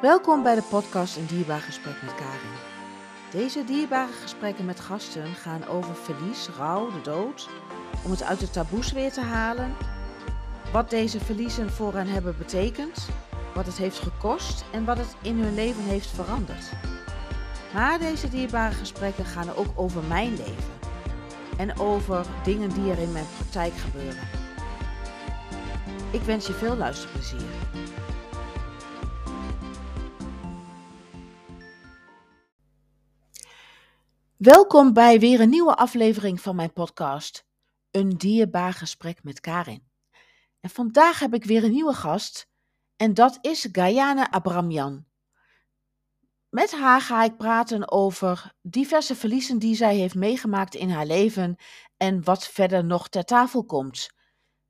Welkom bij de podcast Een Dierbaar Gesprek met Karin. Deze dierbare gesprekken met gasten gaan over verlies, rouw, de dood, om het uit de taboes weer te halen, wat deze verliezen voor hen hebben betekend, wat het heeft gekost en wat het in hun leven heeft veranderd. Maar deze dierbare gesprekken gaan ook over mijn leven en over dingen die er in mijn praktijk gebeuren. Ik wens je veel luisterplezier. Welkom bij weer een nieuwe aflevering van mijn podcast, Een dierbaar gesprek met Karin. En vandaag heb ik weer een nieuwe gast en dat is Gayane Abramjan. Met haar ga ik praten over diverse verliezen die zij heeft meegemaakt in haar leven en wat verder nog ter tafel komt.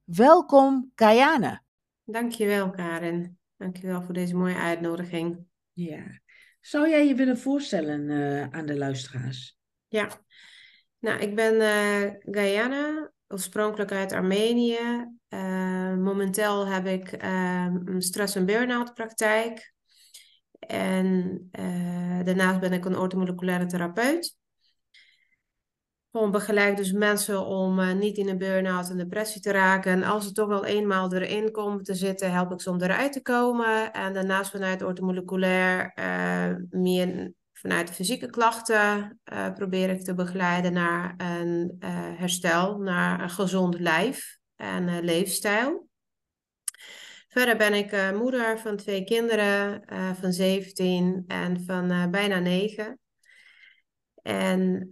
Welkom, Gayane. Dankjewel, Karin. Dankjewel voor deze mooie uitnodiging. Ja. Zou jij je willen voorstellen uh, aan de luisteraars? Ja, nou, ik ben uh, Guyana, oorspronkelijk uit Armenië. Uh, momenteel heb ik een stress- en burn-out praktijk. En daarnaast ben ik een orthomoleculaire therapeut. Gewoon begeleid dus mensen om niet in een burn-out en depressie te raken. En als ze toch wel eenmaal erin komen te zitten, help ik ze om eruit te komen. En daarnaast vanuit orthomoleculair uh, meer vanuit de fysieke klachten uh, probeer ik te begeleiden naar een herstel, naar een gezond lijf en leefstijl. Verder ben ik moeder van twee kinderen van 17 en van bijna 9. En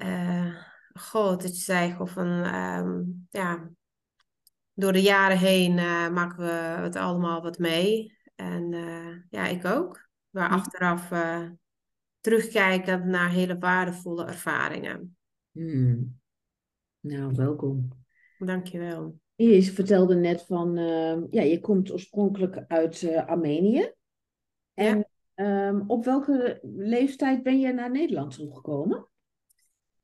dat je zei of van, um, ja, door de jaren heen uh, maken we het allemaal wat mee. En uh, ja, ik ook. Maar hm. achteraf uh, terugkijkend naar hele waardevolle ervaringen. Hmm. Nou, welkom. Dankjewel. Je vertelde net van, ehm, ja, je komt oorspronkelijk uit Armenië. En ja. um, op welke leeftijd ben je naar Nederland toegekomen?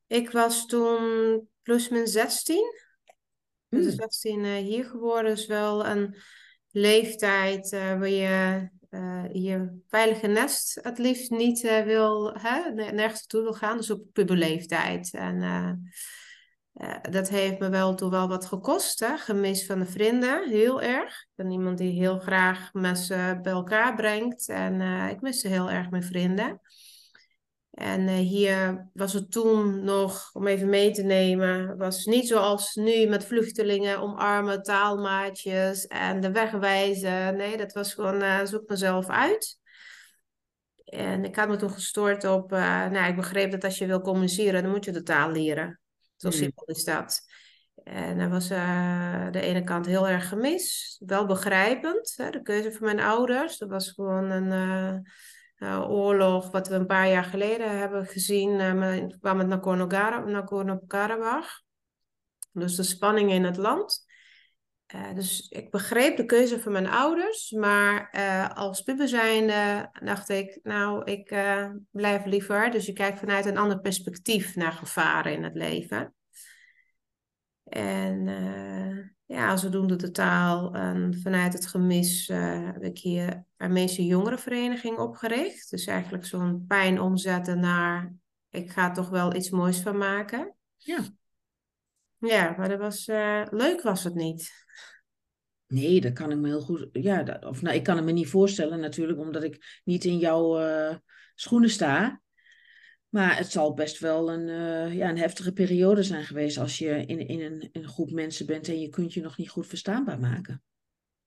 Ik was toen min 16. Mm. Dus 16 uh, hier geworden is wel een leeftijd uh, waar je je veilige nest het liefst niet uh, wil, hè, nergens toe wil gaan. Dus op puberleeftijd. En uh, dat heeft me wel toen wel wat gekost. Hè? Gemis van de vrienden, heel erg. Ben iemand die heel graag mensen bij elkaar brengt. En ik miste heel erg mijn vrienden. En uh, hier was het toen nog, om even mee te nemen, was niet zoals nu met vluchtelingen omarmen, taalmaatjes en de weg wijzen. Nee, dat was gewoon uh, zoek mezelf uit. En ik had me toen gestoord op, uh, nou, ik begreep dat als je wil communiceren, dan moet je de taal leren. Zo mm. simpel is dat. En dat was aan de ene kant heel erg gemist, wel begrijpend, hè, de keuze van mijn ouders. Dat was gewoon een uh, oorlog, wat we een paar jaar geleden hebben gezien, kwam met Nagorno-Karabakh. Dus de spanning in het land. Uh, dus ik begreep de keuze van mijn ouders, maar als puber zijnde dacht ik, nou, ik blijf liever. Dus je kijkt vanuit een ander perspectief naar gevaren in het leven. En ja, zodoende de taal. En vanuit het gemis uh, heb ik hier Armeense Jongerenvereniging opgericht. Dus eigenlijk zo'n pijn omzetten naar, ik ga toch wel iets moois van maken. Ja. Ja, maar dat was, uh, leuk was het niet. Nee, dat kan ik me heel goed. Ja, dat, of nou, ik kan het me niet voorstellen natuurlijk, omdat ik niet in jouw uh, schoenen sta. Maar het zal best wel een, uh, ja, een heftige periode zijn geweest als je in, in een, een, groep mensen bent en je kunt je nog niet goed verstaanbaar maken.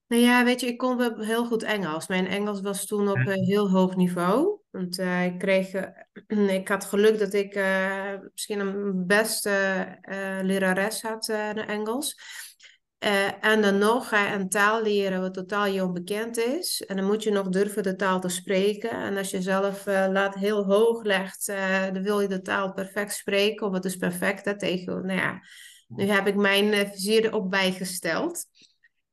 Nou ja, weet je, ik kon wel heel goed Engels. Mijn Engels was toen op een heel hoog niveau. Want uh, ik kreeg, uh, ik had geluk dat ik misschien een beste lerares had naar Engels. Uh, en dan nog ga je een taal leren wat totaal je onbekend is. En dan moet je nog durven de taal te spreken. En als je zelf uh, laat heel hoog legt, uh, dan wil je de taal perfect spreken. Of het is perfect tegen, nou ja, nu heb ik mijn vizier erop bijgesteld.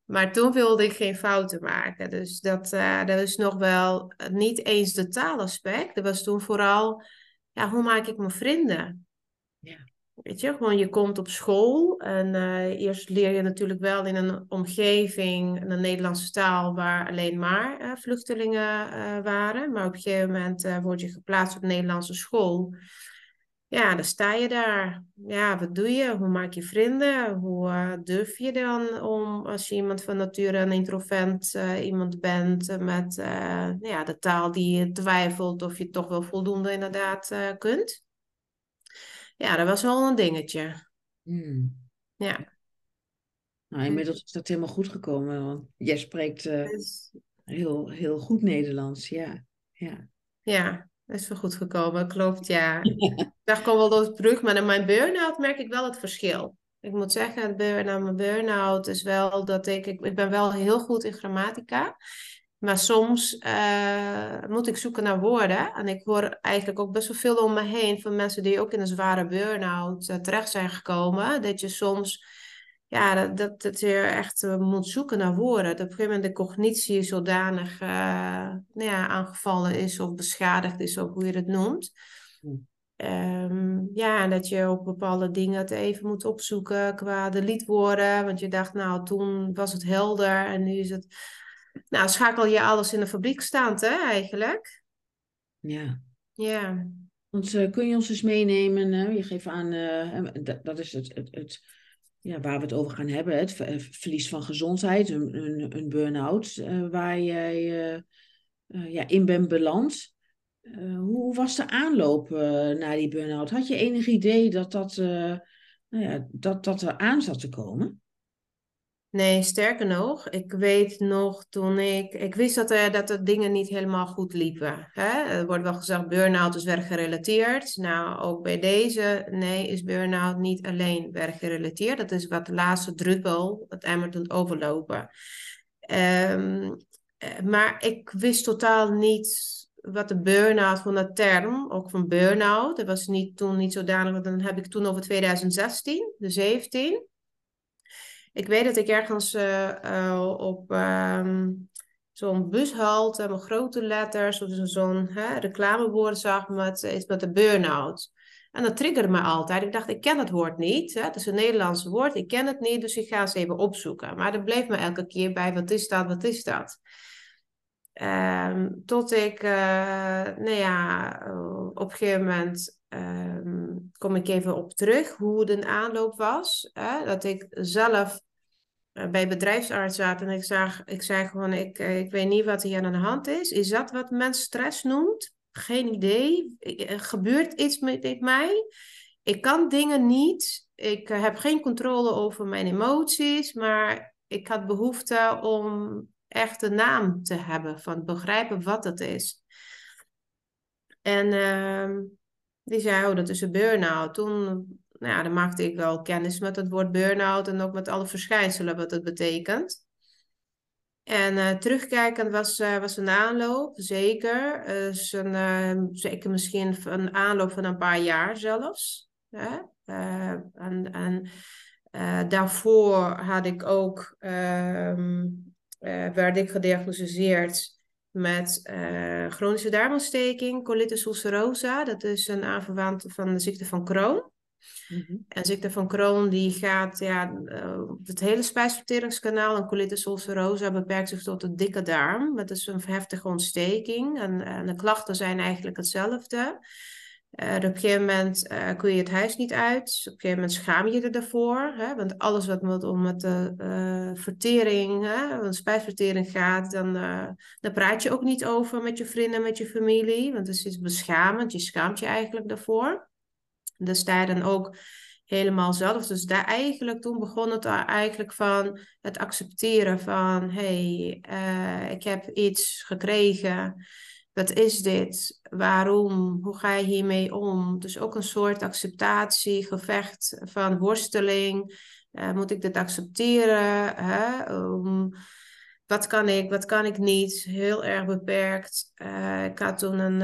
Maar toen wilde ik geen fouten maken. Dus dat, dat is nog wel niet eens de taalaspect. Dat was toen vooral, ja, hoe maak ik mijn vrienden? Ja. Weet je, gewoon je komt op school en uh, eerst leer je natuurlijk wel in een omgeving, een Nederlandse taal, waar alleen maar uh, vluchtelingen uh, waren. Maar op een gegeven moment word je geplaatst op Nederlandse school. Ja, dan sta je daar. Ja, wat doe je? Hoe maak je vrienden? Hoe durf je dan om, als je iemand van nature een introvert iemand bent, met ja, de taal die je twijfelt of je toch wel voldoende inderdaad kunt? Ja, dat was wel een dingetje. Hmm. Ja. Nou, inmiddels is dat helemaal goed gekomen, want jij spreekt uh, heel, heel goed Nederlands, ja. Ja, ja dat is wel goed gekomen, klopt, ja. ik dacht al wel door terug, maar in mijn burn-out merk ik wel het verschil. Ik moet zeggen, het burn-out, mijn burn-out is wel dat ik, ik, ik ben wel heel goed in grammatica. Maar soms uh, moet ik zoeken naar woorden. En ik hoor eigenlijk ook best wel veel om me heen van mensen die ook in een zware burn-out uh, terecht zijn gekomen. Dat je soms, ja, dat, dat, je echt uh, moet zoeken naar woorden. Dat op een gegeven moment de cognitie zodanig nou ja, aangevallen is of beschadigd is, of hoe je het noemt. Um, ja, en dat je ook bepaalde dingen het even moet opzoeken qua de liedwoorden. Want je dacht, nou, toen was het helder en nu is het nou, schakel je alles in de fabriek staand, hè, eigenlijk. Ja. Ja. Want uh, kun je ons eens meenemen, uh, je geeft aan, uh, dat, dat, is het, het, het, ja, waar we het over gaan hebben, het verlies van gezondheid, een, een, een burn-out, waar jij ja, in bent beland. hoe was de aanloop naar die burn-out? Had je enig idee dat dat, nou ja, dat, dat er aan zat te komen? Nee, sterker nog, ik weet nog toen ik... Ik wist dat er, dat er dingen niet helemaal goed liepen. Hè? Er wordt wel gezegd, burn-out is werkgerelateerd. Nou, ook bij deze, nee, is burn-out niet alleen werkgerelateerd. Dat is wat de laatste druppel, het emmer doet overlopen. Um, maar ik wist totaal niet wat de burn-out van de term, ook van burn-out. Dat was niet, toen niet zodanig, dan heb ik toen over 2016, de 17... Ik weet dat ik ergens uh, uh, op um, zo'n bushalte met grote letters of zo'n reclamebord zag met iets met de burn-out. En dat triggerde me altijd. Ik dacht, ik ken het woord niet. Hè? Het is een Nederlandse woord, ik ken het niet, dus ik ga eens even opzoeken. Maar er bleef me elke keer bij, wat is dat, wat is dat? Um, tot ik, uh, nou ja, op een gegeven moment um, kom ik even op terug hoe de aanloop was. Dat ik zelf uh, bij bedrijfsarts zat en ik, zag, ik zei gewoon, ik, uh, ik weet niet wat hier aan de hand is. Is dat wat men stress noemt? Geen idee. Er gebeurt iets met mij. Ik kan dingen niet. Ik heb geen controle over mijn emoties, maar ik had behoefte om echt een naam te hebben, van begrijpen wat het is. En uh, die zei, oh, dat is een burn-out. Toen, nou ja, dan maakte ik wel kennis met het woord burn-out en ook met alle verschijnselen wat het betekent. En uh, terugkijkend was, uh, was een aanloop, zeker. Uh, een, uh, zeker misschien een aanloop van een paar jaar zelfs. Hè? en en daarvoor had ik ook, ehm, werd ik gediagnosticeerd met uh, chronische darmontsteking, colitis ulcerosa. Dat is een aanverwant van de ziekte van Crohn. Mm -hmm. En ziekte van Crohn die gaat ja, uh, het hele spijsverteringskanaal en colitis ulcerosa beperkt zich tot de dikke darm. Dat is een heftige ontsteking en, en de klachten zijn eigenlijk hetzelfde. Uh, op een gegeven moment uh, kun je het huis niet uit. Op een gegeven moment schaam je je ervoor. Hè? Want alles wat om met de uh, vertering, hè? want spijsvertering gaat, dan, dan praat je ook niet over met je vrienden, met je familie. Want het is beschamend. Je schaamt je eigenlijk daarvoor. Dan sta je dan ook helemaal zelf. Dus daar eigenlijk, toen begon het eigenlijk van het accepteren van... hé, hey, ik heb iets gekregen wat is dit? Waarom? Hoe ga je hiermee om? Dus ook een soort acceptatie, gevecht van worsteling. Uh, moet ik dit accepteren? Hè? Um, wat kan ik, wat kan ik niet? Heel erg beperkt. Uh, ik had toen een,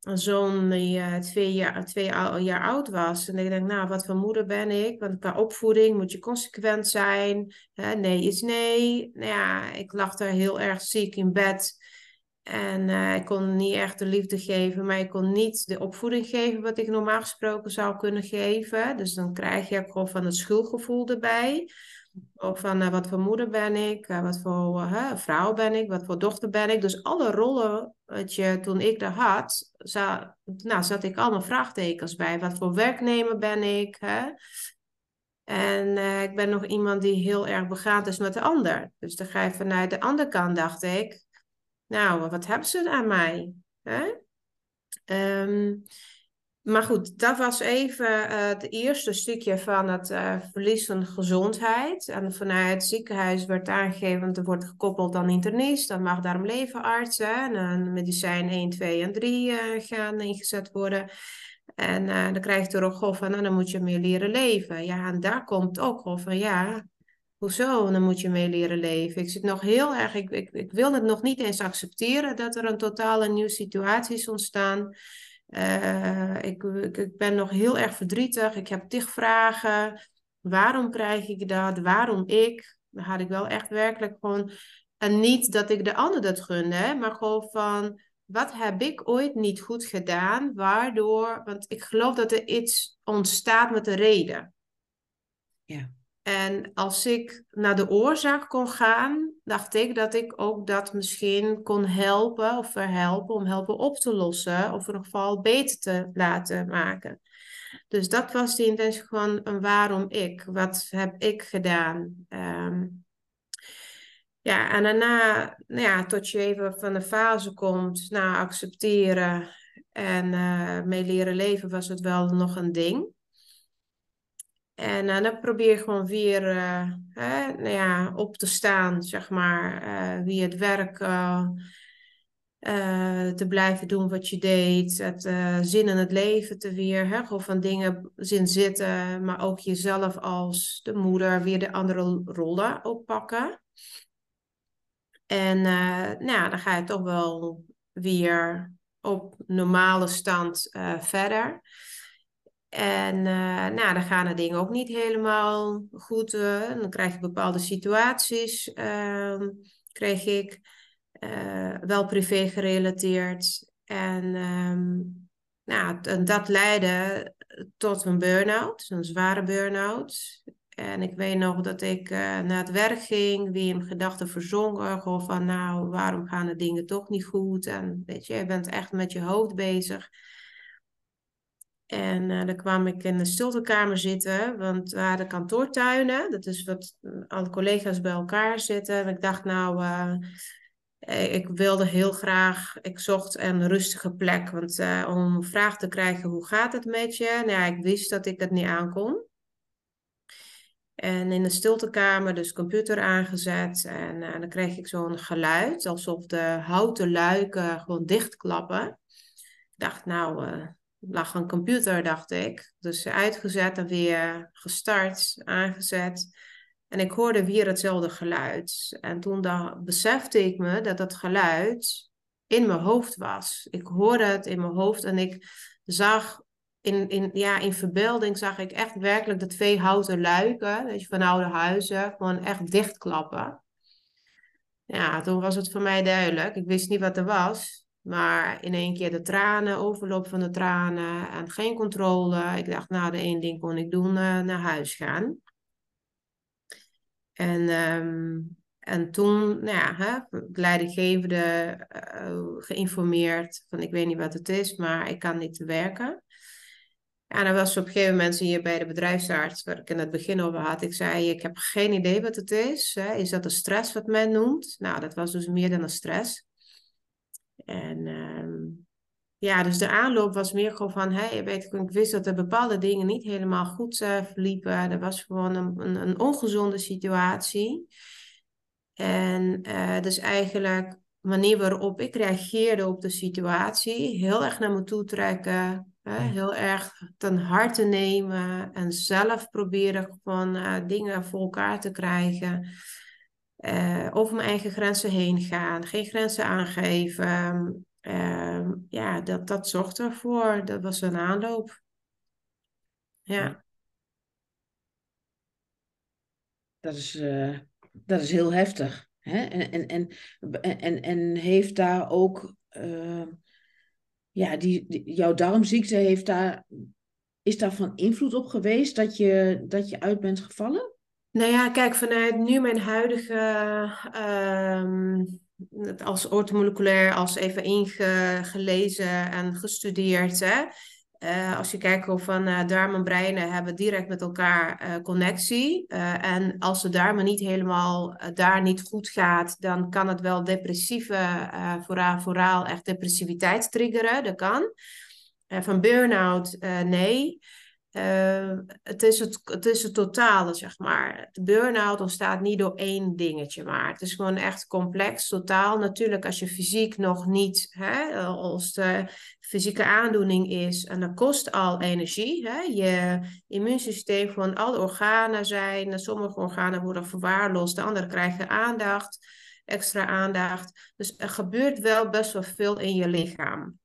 een zoon die uh, twee, jaar, jaar oud was. En ik denk, nou, wat voor moeder ben ik? Want qua opvoeding moet je consequent zijn. Nee is nee. Nou ja, ik lag daar heel erg ziek in bed En uh, ik kon niet echt de liefde geven, maar ik kon niet de opvoeding geven wat ik normaal gesproken zou kunnen geven. Dus dan krijg je ook gewoon van het schuldgevoel erbij. Of van uh, wat voor moeder ben ik, uh, wat voor vrouw ben ik, wat voor dochter ben ik. Dus alle rollen wat je, toen ik daar had, nou, zat ik allemaal vraagtekens bij. Wat voor werknemer ben ik? Hè? En ik ben nog iemand die heel erg begaand is met de ander. Dus dan ga je vanuit de andere kant, dacht ik, nou, wat hebben ze aan mij? Hè? Um, maar goed, dat was even uh, het eerste stukje van het uh, verlies van gezondheid. En vanuit het ziekenhuis werd aangegeven, want er wordt gekoppeld aan internist, dan mag daarom levenarts en medicijn 1, 2 en 3 uh, eh, gaan ingezet worden. En dan krijg je er ook gewoon van, nou, dan moet je meer leren leven. Ja, en daar komt ook gewoon van, ja, Hoezo? Dan moet je mee leren leven. Ik zit nog heel erg, ik, ik, wil het nog niet eens accepteren dat er een totale nieuwe situatie is ontstaan. Uh, ik, ik, ben nog heel erg verdrietig. Ik heb tig vragen. Waarom krijg ik dat? Waarom ik? Dan had ik wel echt werkelijk gewoon. En niet dat ik de ander dat gunde, maar gewoon van. Wat heb ik ooit niet goed gedaan? Waardoor. Want ik geloof dat er iets ontstaat met een reden. Ja. En als ik naar de oorzaak kon gaan, dacht ik dat ik ook dat misschien kon helpen of verhelpen om helpen op te lossen of in ieder geval beter te laten maken. Dus dat was de intentie van een waarom ik. Wat heb ik gedaan? Um, ja, en daarna, nou ja, tot je even van de fase komt, naar accepteren en uh, mee leren leven, was het wel nog een ding. En uh, dan probeer je gewoon weer uh, hè, nou ja, op te staan, zeg maar, uh, wie het werk te blijven doen wat je deed, het zin in het leven te weer, hè, gewoon van dingen zin zitten, maar ook jezelf als de moeder weer de andere rollen oppakken. En nou, dan ga je toch wel weer op normale stand verder. En uh, nou, dan gaan de dingen ook niet helemaal goed. Uh, dan krijg je bepaalde situaties, uh, kreeg ik, uh, wel privé gerelateerd. En um, nou, dat leidde tot een burn-out, een zware burn-out. En ik weet nog dat ik naar het werk ging, wie in gedachten verzonken. Gewoon van, nou, waarom gaan de dingen toch niet goed? En weet je, je bent echt met je hoofd bezig. En uh, dan kwam ik in de stiltekamer zitten, want we hadden kantoortuinen. Dat is wat alle collega's bij elkaar zitten. En ik dacht, nou, uh, ik wilde heel graag, ik zocht een rustige plek. Want om een vraag te krijgen, hoe gaat het met je? Nou, ja, ik wist dat ik het niet aankon. En in de stiltekamer, dus computer aangezet. En dan kreeg ik zo'n geluid, alsof de houten luiken gewoon dichtklappen. Ik dacht, nou lag een computer, dacht ik. Dus uitgezet en weer gestart, aangezet. En ik hoorde weer hetzelfde geluid. En toen besefte ik me dat dat geluid in mijn hoofd was. Ik hoorde het in mijn hoofd en ik zag in, in, ja, in verbeelding zag ik echt werkelijk de twee houten luiken, weet je, van oude huizen, gewoon echt dichtklappen. Ja, toen was het voor mij duidelijk. Ik wist niet wat er was. Maar in één keer de tranen, overloop van de tranen en geen controle. Ik dacht, nou, de één ding kon ik doen, uh, naar huis gaan. En, um, en toen, nou ja, hè, leidinggevende uh, geïnformeerd van ik weet niet wat het is, maar ik kan niet werken. En dan was op een gegeven moment hier bij de bedrijfsarts, waar ik in het begin over had, ik zei, ik heb geen idee wat het is. Hè. Is dat de stress wat men noemt? Nou, dat was dus meer dan een stress. En um, ja, dus de aanloop was meer gewoon van, hey, weet ik, ik wist dat er bepaalde dingen niet helemaal goed uh, verliepen. Er was gewoon een, een, een ongezonde situatie. En uh, dus eigenlijk manier waarop ik reageerde op de situatie, heel erg naar me toe trekken, hè, heel erg ten harte nemen en zelf proberen gewoon uh, dingen voor elkaar te krijgen uh, over mijn eigen grenzen heen gaan, geen grenzen aangeven. Uh, ja, dat, dat zorgt ervoor. Dat was een aanloop. Ja. Dat is, uh, dat is heel heftig. Hè? En, en, en, en, en heeft daar ook, uh, ja, die, jouw darmziekte heeft daar, is daar van invloed op geweest dat je, dat je uit bent gevallen? Nou ja, kijk, vanuit nu mijn huidige, uh, als ortomoleculair, als even ingelezen en gestudeerd, hè, uh, als je kijkt of van uh, darm en breinen hebben direct met elkaar uh, connectie. en als de darmen niet helemaal daar niet goed gaat, dan kan het wel depressieve, vooral, vooral echt depressiviteit triggeren. Dat kan. van burn-out, nee. Uh, het, is het, is totale, zeg maar. De burn-out ontstaat niet door één dingetje, maar het is gewoon echt complex, totaal. Natuurlijk, als je fysiek nog niet, hè, als de fysieke aandoening is, en dat kost al energie. Hè? Je immuunsysteem van alle organen zijn, sommige organen worden verwaarloosd, de andere krijgen aandacht, extra aandacht. Dus er gebeurt wel best wel veel in je lichaam.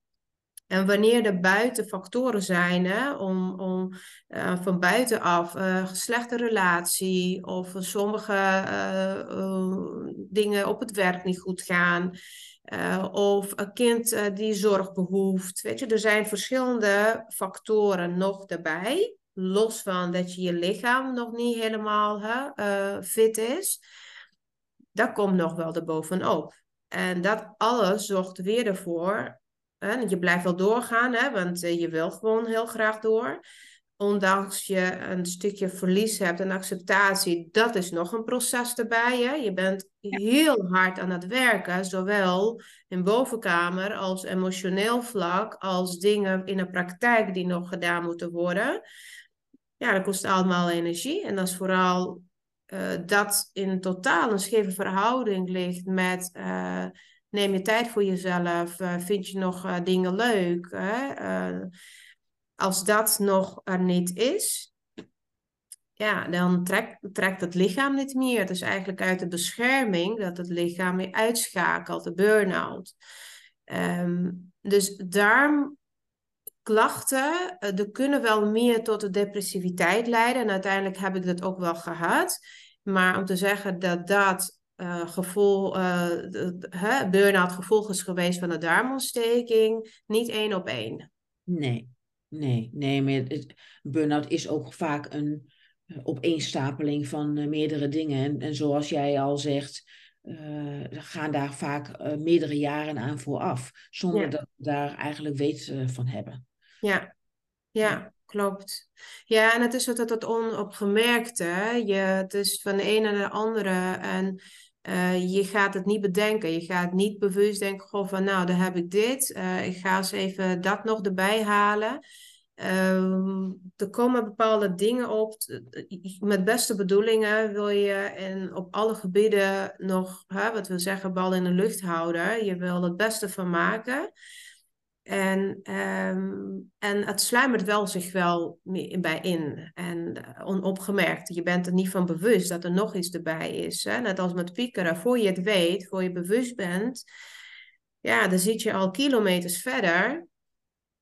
En wanneer er buiten factoren zijn, hè, om, om uh, van buitenaf, uh, slechte relatie of sommige uh, dingen op het werk niet goed gaan, of een kind die zorg behoeft. Weet je, er zijn verschillende factoren nog daarbij, los van dat je je lichaam nog niet helemaal hè, fit is. Dat komt nog wel erbovenop. En dat alles zorgt weer ervoor Hè? Je blijft wel doorgaan, hè? want eh, je wil gewoon heel graag door. Ondanks je een stukje verlies hebt en acceptatie, dat is nog een proces erbij. Hè? Je bent heel hard aan het werken, zowel in bovenkamer als emotioneel vlak, als dingen in de praktijk die nog gedaan moeten worden. Ja, dat kost allemaal energie. En dat is vooral uh, dat in totaal een scheve verhouding ligt met uh, Neem je tijd voor jezelf? Uh, vind je nog uh, dingen leuk? Hè? Uh, als dat nog er niet is, ja, dan trekt, trekt het lichaam niet meer. Het is eigenlijk uit de bescherming dat het lichaam weer uitschakelt, de burn-out. Um, dus darmklachten, er kunnen wel meer tot de depressiviteit leiden. En uiteindelijk heb ik dat ook wel gehad. Maar om te zeggen dat dat uh, gevoel, uh, burn-out gevolg is geweest van de darmontsteking, niet één op één. Nee, nee, nee. Maar burn-out is ook vaak een uh, opeenstapeling van meerdere dingen. En, en, zoals jij al zegt, gaan daar vaak meerdere jaren aan vooraf, zonder ja. dat we daar eigenlijk weet van hebben. Ja, ja. Klopt. Ja, en het is altijd het onopgemerkte. Je, het is van de ene naar de andere. En uh, je gaat het niet bedenken. Je gaat niet bewust denken goh, van nou, dan heb ik dit. Uh, ik ga eens even dat nog erbij halen. Uh, er komen bepaalde dingen op. Met beste bedoelingen wil je en op alle gebieden nog, hè, wat we zeggen, bal in de lucht houden. Je wil het beste van maken. En, um, en het sluimert wel zich wel bij in. En uh, onopgemerkt. Je bent er niet van bewust dat er nog iets erbij is. Hè? Net als met piekeren. Voor je het weet, voor je bewust bent. Ja, dan zit je al kilometers verder.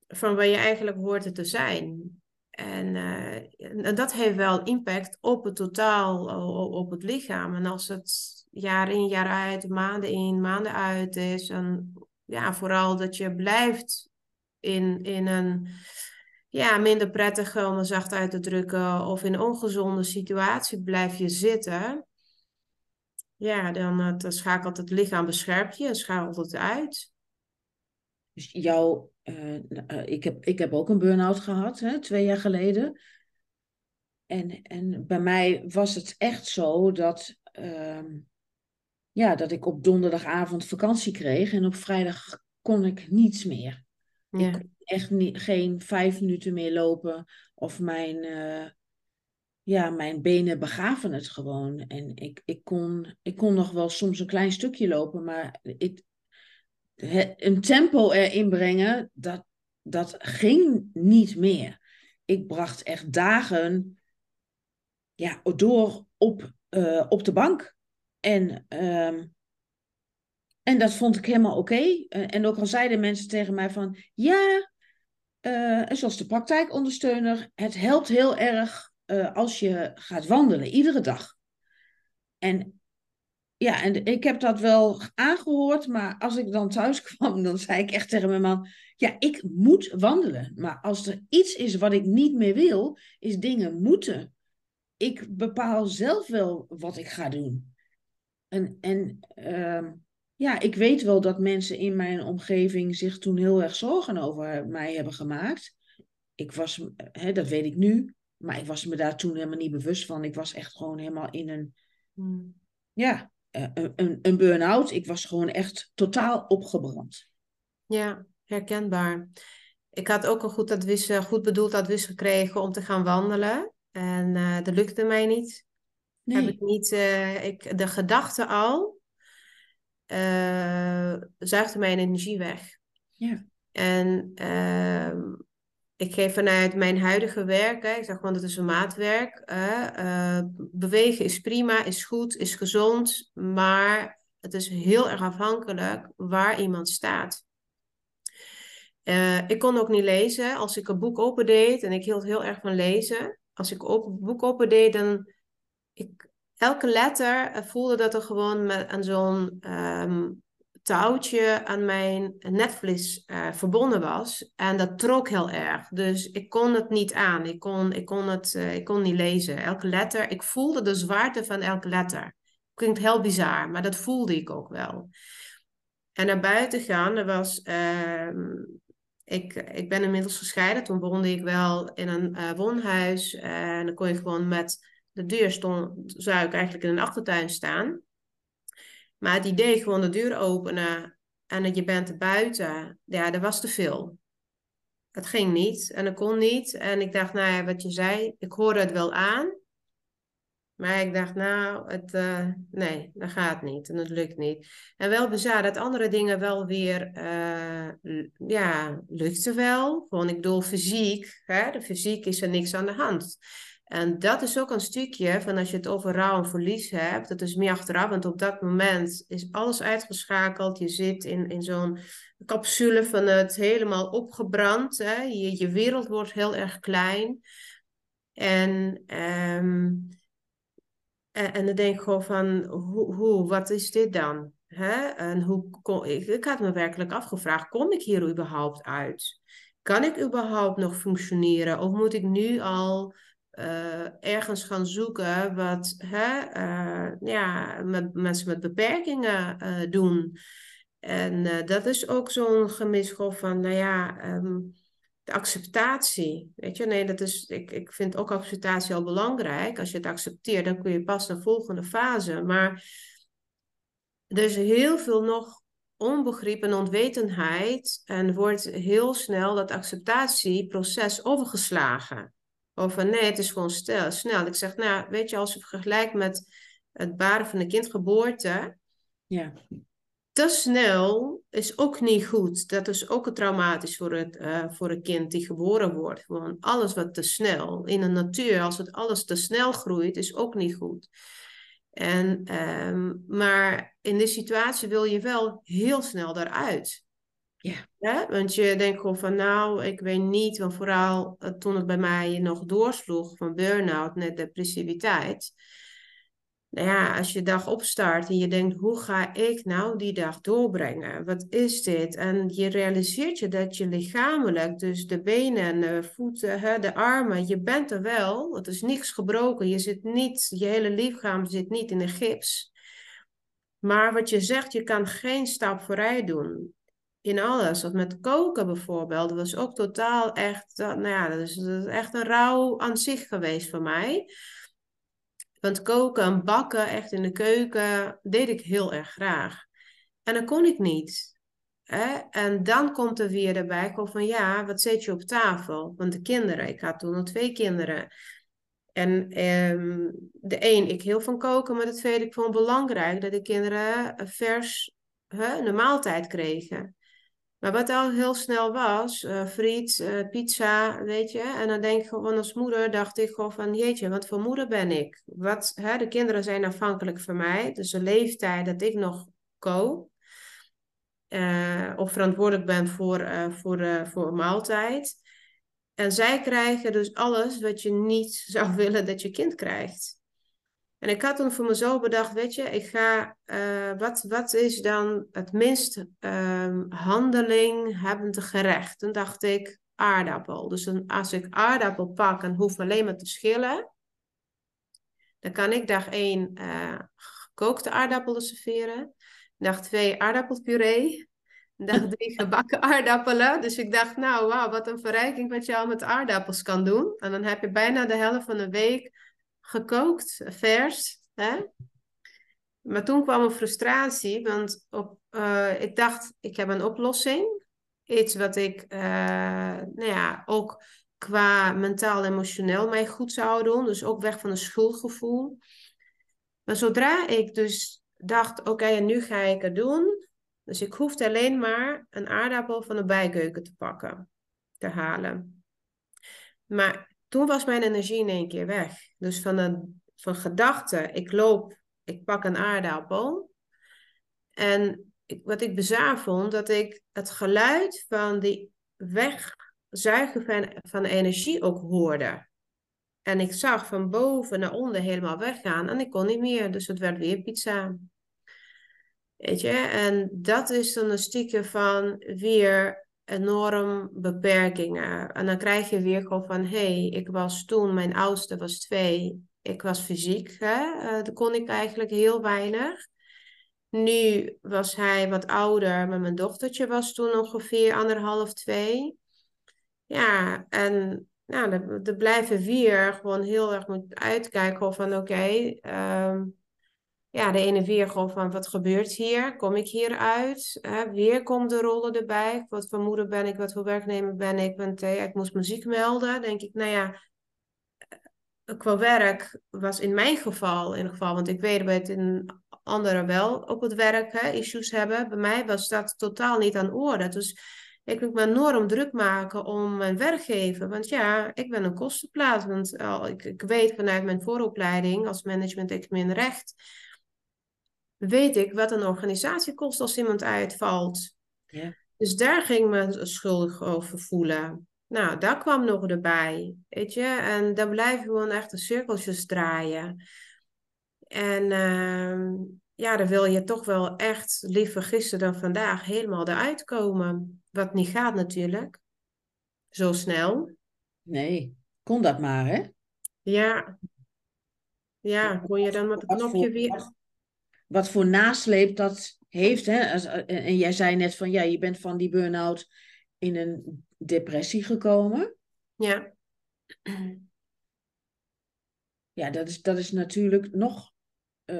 Van waar je eigenlijk hoort te zijn. En, uh, en dat heeft wel impact op het totaal, op het lichaam. En als het jaar in, jaar uit, maanden in, maanden uit is. En ja, vooral dat je blijft in, in een ja, minder prettige, om het zacht uit te drukken, of in een ongezonde situatie blijf je zitten. Ja, dan, eh, dan schakelt het lichaam bescherpt je, schakelt het uit. Dus jouw, uh, ik, heb, ik heb ook een burn-out gehad, hè, twee jaar geleden. En, en bij mij was het echt zo dat, uh, ja, dat ik op donderdagavond vakantie kreeg en op vrijdag kon ik niets meer. Ja. Ik kon echt niet, geen vijf minuten meer lopen of mijn, uh, ja, mijn benen begaven het gewoon. En ik, ik, kon, ik kon nog wel soms een klein stukje lopen, maar ik, een tempo erin brengen, dat, dat ging niet meer. Ik bracht echt dagen ja, door op, uh, op de bank. En, uh, en dat vond ik helemaal oké. Uh, en ook al zeiden mensen tegen mij van, ja, uh, zoals de praktijkondersteuner, het helpt heel erg als je gaat wandelen, iedere dag. En ja, en ik heb dat wel aangehoord, maar als ik dan thuis kwam, dan zei ik echt tegen mijn man: Ja, ik moet wandelen. Maar als er iets is wat ik niet meer wil, is dingen moeten. Ik bepaal zelf wel wat ik ga doen. En, en ehm, ja, ik weet wel dat mensen in mijn omgeving zich toen heel erg zorgen over mij hebben gemaakt. Ik was, hè, dat weet ik nu, maar ik was me daar toen helemaal niet bewust van. Ik was echt gewoon helemaal in een, Hmm. ja, eh, een, een, een burn-out. Ik was gewoon echt totaal opgebrand. Ja, herkenbaar. Ik had ook een goed, advies, eh, goed bedoeld advies gekregen om te gaan wandelen. En eh, dat lukte mij niet. Heb ik niet eh, ik, de gedachte al eh, zuigde mijn energie weg. ja, En ehm, ik geef vanuit mijn huidige werk, hè, ik zeg gewoon dat is een maatwerk. eh, bewegen is prima, is goed, is gezond, maar het is heel erg afhankelijk waar iemand staat. Ik kon ook niet lezen. Als ik een boek opendeed, en ik hield heel erg van lezen. Als ik een boek opendeed, dan... Ik, elke letter eh, voelde dat er gewoon met, aan zo'n ehm, touwtje aan mijn netvlies eh, verbonden was. En dat trok heel erg. Dus ik kon het niet aan. Ik kon, ik kon, het, eh, ik kon niet lezen. Elke letter, ik voelde de zwaarte van elke letter. Klinkt heel bizar, maar dat voelde ik ook wel. En naar buiten gaan, er was... ehm, ik, ik ben inmiddels gescheiden. Toen woonde ik wel in een woonhuis. en dan kon je gewoon met de deur stond, zou ik eigenlijk in een achtertuin staan. Maar het idee gewoon de deur openen en dat je bent er buiten, ja, dat was te veel. Het ging niet en dat kon niet. En ik dacht, nou ja, wat je zei, ik hoorde het wel aan. Maar ik dacht, nou, het, eh, nee, dat gaat niet en het lukt niet. En wel bizar dat andere dingen wel weer, l- ja, lukte wel. Gewoon, ik bedoel, fysiek, hè? De fysiek is er niks aan de hand. En dat is ook een stukje van als je het over rouw en verlies hebt, dat is meer achteraf, want op dat moment is alles uitgeschakeld. Je zit in, in zo'n capsule van het helemaal opgebrand. Hè? Je, je wereld wordt heel erg klein. En ehm, en, en dan denk ik gewoon van, hoe, hoe, wat is dit dan? Hè? En hoe kon, ik, ik had me werkelijk afgevraagd, kom ik hier überhaupt uit? Kan ik überhaupt nog functioneren? Of moet ik nu al ergens gaan zoeken wat hè, eh, ja, met, mensen met beperkingen eh, doen? En eh, dat is ook zo'n gemis gewoon van, nou ja, ehm, de acceptatie. Weet je, nee, dat is, ik, ik vind ook acceptatie al belangrijk. Als je het accepteert, dan kun je pas naar de volgende fase. Maar er is heel veel nog onbegrip en onwetendheid. En wordt heel snel dat acceptatieproces overgeslagen. Over nee, het is gewoon stel, snel. Ik zeg, nou, weet je, als je vergelijkt met het baren van een kindgeboorte ja, te snel is ook niet goed. Dat is ook traumatisch voor het, uh, voor een kind die geboren wordt. Gewoon alles wat te snel. In de natuur, als het alles te snel groeit, is ook niet goed. En, um, maar in die situatie wil je wel heel snel daaruit. Want je denkt gewoon van nou, ik weet niet, want vooral uh, toen het bij mij nog doorsloeg van burn-out depressiviteit. Nou ja, als je dag opstart en je denkt, hoe ga ik nou die dag doorbrengen? Wat is dit? En je realiseert je dat je lichamelijk, dus de benen, de voeten, de armen, je bent er wel. Het is niks gebroken. Je zit niet, je hele lichaam zit niet in een gips. Maar wat je zegt, je kan geen stap vooruit doen. In alles. Wat met koken bijvoorbeeld, dat was ook totaal echt, nou ja, dat is, echt een rouw aan zich geweest voor mij. Want koken en bakken, echt in de keuken, deed ik heel erg graag. En dat kon ik niet. Hè? En dan komt er weer erbij van ja, wat zet je op tafel? Want de kinderen, ik had toen nog twee kinderen. En um, de een, ik heel van koken, maar de tweede, ik vond het belangrijk dat de kinderen vers hè, een maaltijd kregen. Maar wat al heel snel was, uh, friet, uh, pizza, weet je. En dan denk ik gewoon als moeder, dacht ik gewoon van, jeetje, wat voor moeder ben ik? Wat, hè, de kinderen zijn afhankelijk van mij. Dus de leeftijd dat ik nog kook. Uh, of verantwoordelijk ben voor, voor, voor maaltijd. En zij krijgen dus alles wat je niet zou willen dat je kind krijgt. En ik had toen voor mezelf bedacht, weet je, ik ga, uh, wat, wat is dan het minst um, handeling hebbende gerecht? Toen dacht ik aardappel. Dus als ik aardappel pak en hoef alleen maar te schillen, dan kan ik dag één uh, gekookte aardappelen serveren. Dag twee aardappelpuree. Dag drie gebakken aardappelen. Dus ik dacht, nou wauw, wat een verrijking wat je al met aardappels kan doen. En dan heb je bijna de helft van de week gekookt, vers. Hè? Maar toen kwam een frustratie, want op, uh, ik dacht, ik heb een oplossing. Iets wat ik, uh, nou ja, ook qua mentaal emotioneel mij goed zou doen. Dus ook weg van een schuldgevoel. Maar zodra ik dus dacht, oké, en nu ga ik het doen. Dus ik hoefde alleen maar een aardappel van de bijkeuken te pakken, te halen. Maar toen was mijn energie in één keer weg. Dus van, een, van gedachte, ik loop, ik pak een aardappel. En ik, wat ik bizar vond, dat ik het geluid van die wegzuigen van, van energie ook hoorde. En ik zag van boven naar onder helemaal weggaan en ik kon niet meer. Dus het werd weer pizza. Weet je, en dat is dan een stukje van weer enorm beperkingen. En dan krijg je weer gewoon van, hé, hey, ik was toen, mijn oudste was twee, ik was fysiek, hè? Uh, kon ik eigenlijk heel weinig. Nu was hij wat ouder, maar mijn dochtertje was toen ongeveer anderhalf, twee. Ja, en nou, er, blijven weer gewoon heel erg moet uitkijken van oké, ehm, ja, de ene weer gewoon van wat gebeurt hier? Kom ik hieruit? Uh, weer komt de rollen erbij. Wat voor moeder ben ik? Wat voor werknemer ben ik? Want uh, ik moest muziek melden. denk ik, nou ja, eh, qua werk was in mijn geval, in geval, want ik weet het in anderen wel op het werk hè, issues hebben. Bij mij was dat totaal niet aan orde. Dus ik moet me enorm druk maken om mijn werkgever. Want ja, ik ben een kostenplaats. Want uh, ik, ik weet vanuit mijn vooropleiding als management economie recht weet ik wat een organisatie kost als iemand uitvalt. Ja. Dus daar ging me schuldig over voelen. Nou, dat kwam nog erbij, weet je. En dan blijven gewoon echt de cirkeltjes draaien. En uh, ja, dan wil je toch wel echt liever gisteren dan vandaag helemaal eruit komen. Wat niet gaat natuurlijk. Zo snel. Nee, kon dat maar, hè? Ja. Ja, kon je dan met het knopje weer wat voor nasleep dat heeft. Hè? En jij zei net van ja, je bent van die burn-out in een depressie gekomen. Ja. Ja, dat is, dat is natuurlijk nog, uh,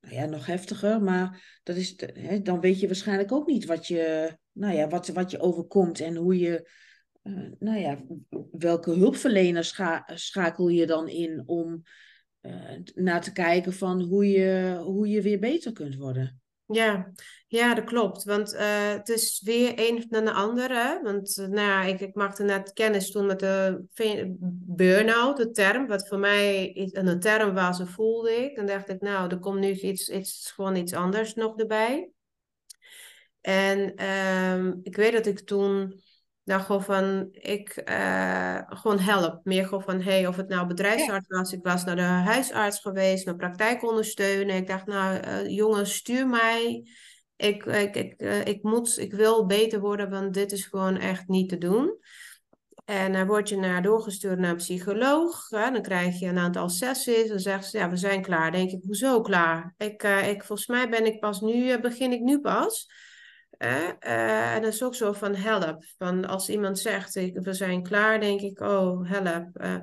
nou ja, nog heftiger, maar dat is, hè, dan weet je waarschijnlijk ook niet wat je, nou ja, wat, wat je overkomt en hoe je, uh, nou ja, welke hulpverleners scha schakel je dan in om uh, naar te kijken van hoe je, hoe je weer beter kunt worden. Ja, ja dat klopt. Want uh, het is weer een na de andere. Want uh, nou ja, ik, ik maakte net kennis toen met de burn-out, de term. Wat voor mij een term was, en voelde ik. En dacht ik, nou, er komt nu iets, iets, gewoon iets anders nog erbij. En um, ik weet dat ik toen nou, gewoon van, ik uh, gewoon help. Meer gewoon van, hey, of het nou bedrijfsarts was. Ik was naar de huisarts geweest, mijn praktijk ondersteunen. Ik dacht, nou, uh, jongens, stuur mij. Ik, ik, ik, uh, ik, moet, ik wil beter worden, want dit is gewoon echt niet te doen. En dan word je naar, doorgestuurd naar een psycholoog. Hè? Dan krijg je een aantal sessies. Dan zeggen ze, ja, we zijn klaar. Dan denk ik, hoezo klaar? Ik, ik, volgens mij ben ik pas nu, begin ik nu pas. Uh, en dat is ook zo van help. Van als iemand zegt, we zijn klaar, denk ik, oh, help. Uh,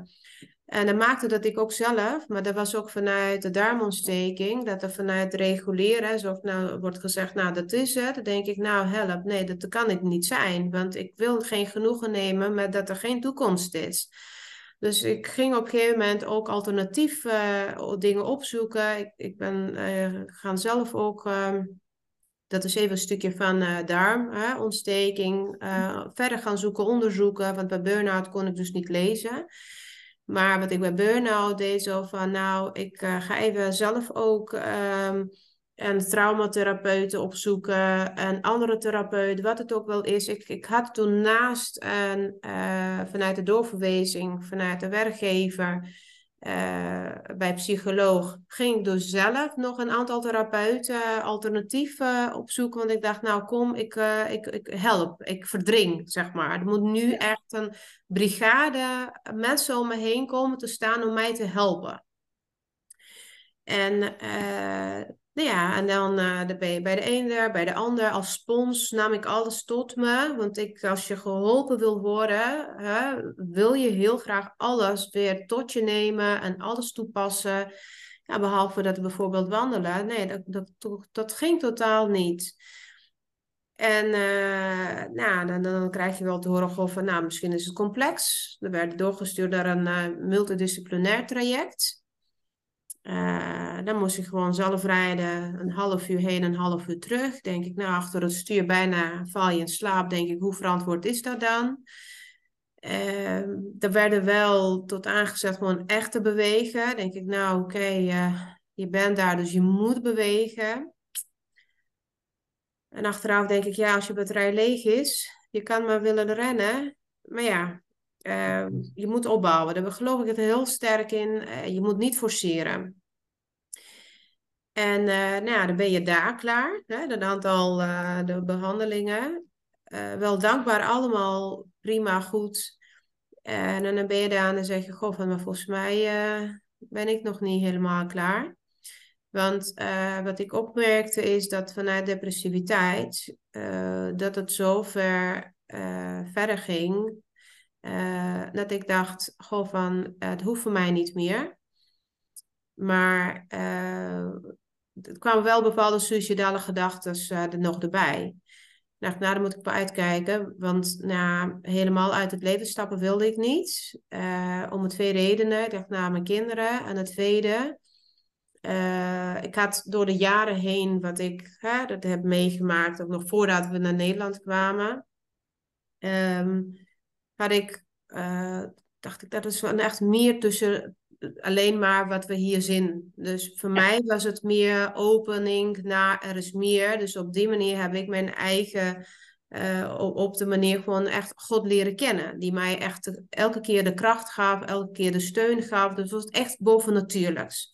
en dat maakte dat ik ook zelf, maar dat was ook vanuit de darmontsteking, dat er vanuit reguleren, zo nou wordt gezegd, nou dat is het. Dan denk ik, nou help, nee, dat kan het niet zijn. Want ik wil geen genoegen nemen met dat er geen toekomst is. Dus ik ging op een gegeven moment ook alternatief uh, dingen opzoeken. Ik, ik ben gaan zelf ook ehm, dat is even een stukje van uh, darmontsteking. Uh, verder gaan zoeken, onderzoeken. Want bij burn-out kon ik dus niet lezen. Maar wat ik bij burn-out deed, zo van nou, ik uh, ga even zelf ook um, een traumatherapeuten opzoeken. En andere therapeuten, wat het ook wel is. Ik, ik had toen naast een, vanuit de doorverwijzing, vanuit de werkgever uh, bij psycholoog ging ik dus zelf nog een aantal therapeuten alternatieven opzoeken. Want ik dacht, nou kom, ik, uh, ik, ik help, ik verdring, zeg maar. Er moet nu echt een brigade mensen om me heen komen te staan om mij te helpen. En uh, ja, en dan uh, ben je bij de ene, bij de ander. Als spons nam ik alles tot me. Want ik, als je geholpen wil worden, hè, wil je heel graag alles weer tot je nemen en alles toepassen. Ja, behalve dat bijvoorbeeld wandelen. Nee, dat, dat, dat ging totaal niet. En uh, nou, dan, dan, krijg je wel te horen van, nou, misschien is het complex. We werden doorgestuurd naar een uh, multidisciplinair traject. Uh, dan moest ik gewoon zelf rijden, een half uur heen, een half uur terug. Denk ik, nou, achter het stuur bijna val je in slaap. Denk ik, hoe verantwoord is dat dan? Uh, er werden wel tot aangezet gewoon echt te bewegen. Denk ik, nou, oké, uh, je bent daar, dus je moet bewegen. En achteraf denk ik, ja, als je batterij leeg is, je kan maar willen rennen. Maar ja, uh, je moet opbouwen. Daar geloof ik het heel sterk in. Uh, je moet niet forceren. En uh, nou ja, dan ben je daar klaar. Hè? Een aantal de behandelingen. wel dankbaar allemaal. Prima, goed. En dan ben je daar en dan zeg je... Goh, maar volgens mij ben ik nog niet helemaal klaar. Want wat ik opmerkte is dat vanuit depressiviteit... dat het zo ver verder ging uh, dat ik dacht, goh, van, het hoeft voor mij niet meer. Maar uh, het kwamen wel bepaalde suicidale gedachten er nog erbij. Nou, daar moet ik wel uitkijken. Want nou, helemaal uit het leven stappen wilde ik niet. om twee redenen. Ik dacht, nou, mijn kinderen. En het tweede, ik had door de jaren heen wat ik hè, dat heb meegemaakt, ook nog voordat we naar Nederland kwamen. Um, had ik, uh, dacht ik, dat is echt meer tussen alleen maar wat we hier zien. Dus voor mij was het meer opening naar er is meer. Dus op die manier heb ik mijn eigen, uh, op de manier gewoon echt God leren kennen. Die mij echt elke keer de kracht gaf, elke keer de steun gaf. Dus het was echt bovennatuurlijks.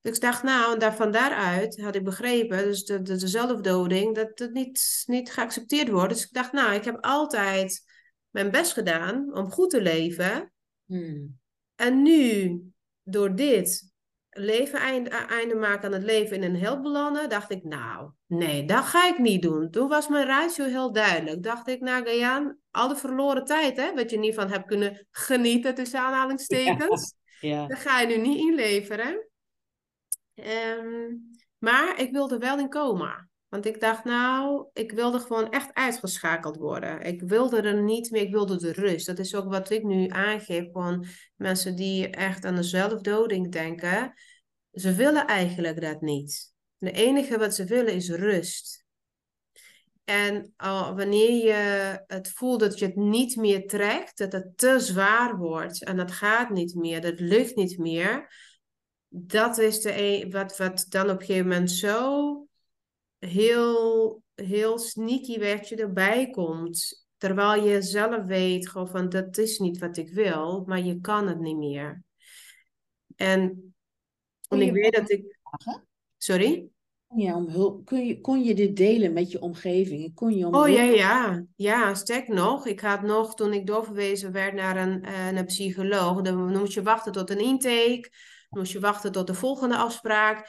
Dus ik dacht, nou, daar, van daaruit had ik begrepen, dus de, de, de zelfdoding, dat het niet, niet geaccepteerd wordt. Dus ik dacht, nou, ik heb altijd mijn best gedaan om goed te leven. Hmm. En nu, door dit leven einde, einde maken aan het leven in een hel belanden, dacht ik, nou, nee, dat ga ik niet doen. Toen was mijn ratio heel duidelijk. Dacht ik, nou, Gayaan, al de verloren tijd, hè, wat je niet van hebt kunnen genieten, tussen aanhalingstekens, ja. ja. dat ga je nu niet inleveren. Um, maar ik wilde wel in coma. Want ik dacht, nou, ik wilde gewoon echt uitgeschakeld worden. Ik wilde er niet meer, ik wilde de rust. Dat is ook wat ik nu aangeef van mensen die echt aan de zelfdoding denken. Ze willen eigenlijk dat niet. De enige wat ze willen is rust. En wanneer je het voelt dat je het niet meer trekt, dat het te zwaar wordt en dat gaat niet meer, dat lukt niet meer, dat is de, e-, wat, wat dan op een gegeven moment zo heel, heel sneaky werd je erbij komt. Terwijl je zelf weet gewoon van dat is niet wat ik wil, maar je kan het niet meer. En, en ik weet dat ik. Sorry? Ja, om hulp. Kun je, kon je dit delen met je omgeving? Kon je om oh ja, ja. Ja, sterk nog. Ik had nog, toen ik doorverwezen werd naar een, uh, een psycholoog, dan moest je wachten tot een intake. Dan moest je wachten tot de volgende afspraak.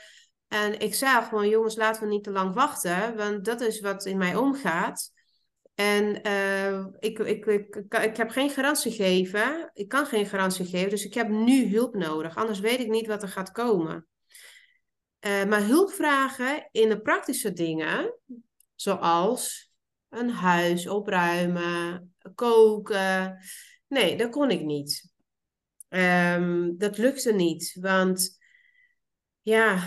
En ik zei gewoon, jongens, laten we niet te lang wachten, want dat is wat in mij omgaat. En uh, ik, ik, ik, ik, heb geen garantie gegeven. Ik kan geen garantie geven, dus ik heb nu hulp nodig. Anders weet ik niet wat er gaat komen. Uh, maar hulp vragen in de praktische dingen, zoals een huis opruimen, koken. Nee, dat kon ik niet. Um, dat lukte niet, want ja,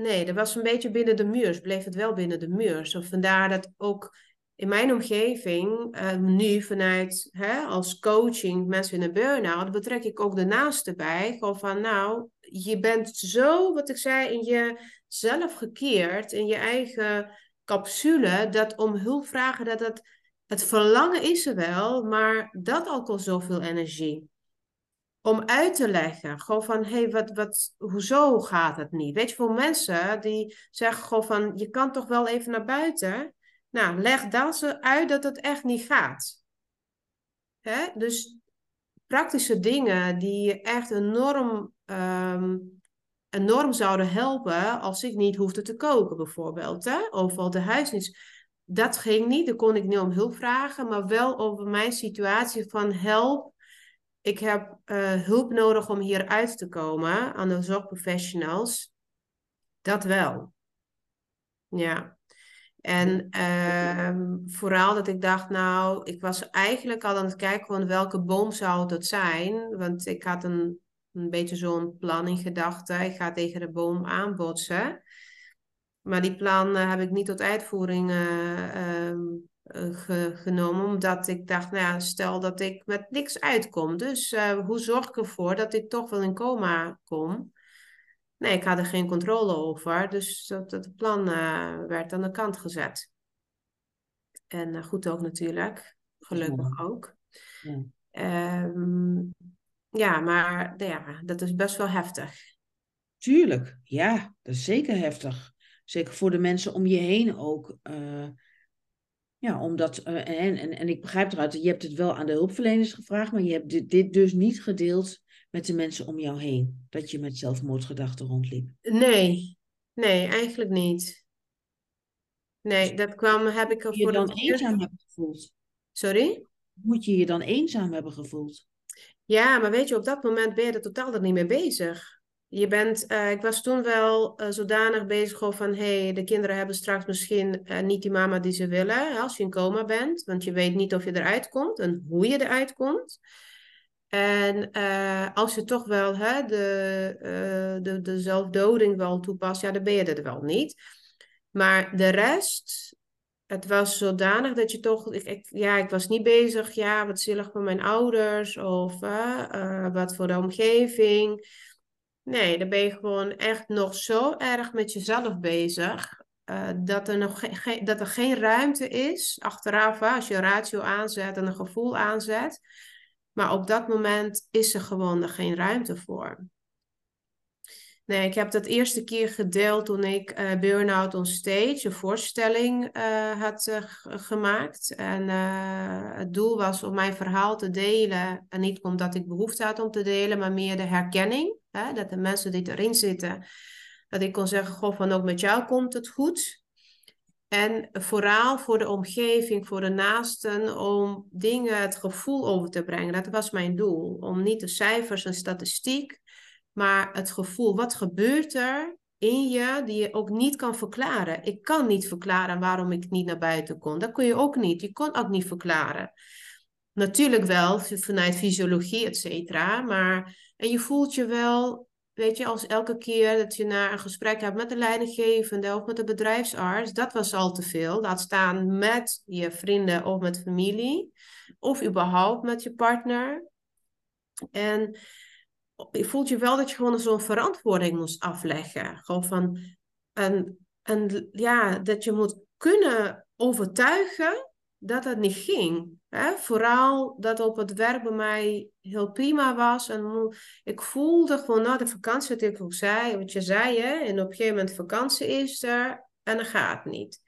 Nee, dat was een beetje binnen de muurs, bleef het wel binnen de muurs. Of vandaar dat ook in mijn omgeving, uh, nu vanuit hè, als coaching mensen in een burn-out, betrek ik ook de naaste bij. Gewoon van, nou, je bent zo, wat ik zei, in jezelf gekeerd, in je eigen capsule, dat om hulp vragen, dat het, het verlangen is er wel, maar dat al kost zoveel energie. Om uit te leggen. Gewoon van, hé, hey, wat, wat, hoezo gaat het niet? Weet je, voor mensen die zeggen gewoon van, je kan toch wel even naar buiten? Nou, leg dan ze uit dat het echt niet gaat. Hè? Dus praktische dingen die echt enorm, um, enorm zouden helpen als ik niet hoefde te koken bijvoorbeeld. Hè? Of al de huisdienst. Dat ging niet, dan kon ik niet om hulp vragen, maar wel over mijn situatie van help. Ik heb uh, hulp nodig om hier uit te komen aan de zorgprofessionals. Dat wel. Ja. En uh, vooral dat ik dacht, nou, ik was eigenlijk al aan het kijken van welke boom zou dat zijn. Want ik had een, een beetje zo'n plan in gedachten. Ik ga tegen de boom aanbotsen. Maar die plan uh, heb ik niet tot uitvoering uh, ge genomen. Omdat ik dacht, nou ja, stel dat ik met niks uitkom. Dus hoe zorg ik ervoor dat ik toch wel in coma kom? Nee, ik had er geen controle over. Dus dat, het plan uh, werd aan de kant gezet. En uh, goed ook natuurlijk. Gelukkig ja. ook. Ja. Um, ja, maar ja, dat is best wel heftig. Tuurlijk, ja, dat is zeker heftig. Zeker voor de mensen om je heen ook. Ja, omdat, en, en, en ik begrijp eruit, je hebt het wel aan de hulpverleners gevraagd, maar je hebt dit, dit dus niet gedeeld met de mensen om jou heen? Dat je met zelfmoordgedachten rondliep? Nee, nee, eigenlijk niet. Nee, dat kwam, heb ik er voor je dan eenzaam hebben gevoeld? Sorry? Moet je je dan eenzaam hebben gevoeld? Ja, maar weet je, op dat moment ben je er totaal er niet mee bezig. Je bent, uh, ik was toen wel uh, zodanig bezig van, hé, hey, de kinderen hebben straks misschien uh, niet die mama die ze willen als je in coma bent. Want je weet niet of je eruit komt en hoe je eruit komt. En als je toch wel hè, de, de, de zelfdoding wel toepast, ja, dan ben je er wel niet. Maar de rest, het was zodanig dat je toch, ik, ik, ja, ik was niet bezig, ja, wat zielig voor mijn ouders of wat voor de omgeving. Nee, dan ben je gewoon echt nog zo erg met jezelf bezig. dat, er nog ge dat er geen ruimte is achteraf, als je ratio aanzet en een gevoel aanzet maar op dat moment is er gewoon er geen ruimte voor. Nee, ik heb dat eerste keer gedeeld toen ik uh, Burnout on Stage, een voorstelling, uh, had gemaakt. En het doel was om mijn verhaal te delen. En niet omdat ik behoefte had om te delen, maar meer de herkenning. Hè? Dat de mensen die erin zitten, dat ik kon zeggen, goh, van ook met jou komt het goed. En vooral voor de omgeving, voor de naasten, om dingen, het gevoel over te brengen. Dat was mijn doel. Om niet de cijfers en statistiek, maar het gevoel. Wat gebeurt er in je die je ook niet kan verklaren? Ik kan niet verklaren waarom ik niet naar buiten kon. Dat kun je ook niet. Je kon ook niet verklaren. Natuurlijk wel vanuit fysiologie, et cetera. Maar en je voelt je wel Weet je, als elke keer dat je naar een gesprek hebt met de leidinggevende of met de bedrijfsarts, dat was al te veel. Laat staan met je vrienden of met familie, of überhaupt met je partner. En je voelt je wel dat je gewoon zo'n verantwoording moest afleggen. Gewoon van, en, en ja, dat je moet kunnen overtuigen dat het niet ging. Hè? Vooral dat op het werk bij mij heel prima was. En ik voelde gewoon na de vakantie, wat ik ook zei, wat je zei, hè? en op een gegeven moment vakantie is er en dan gaat niet.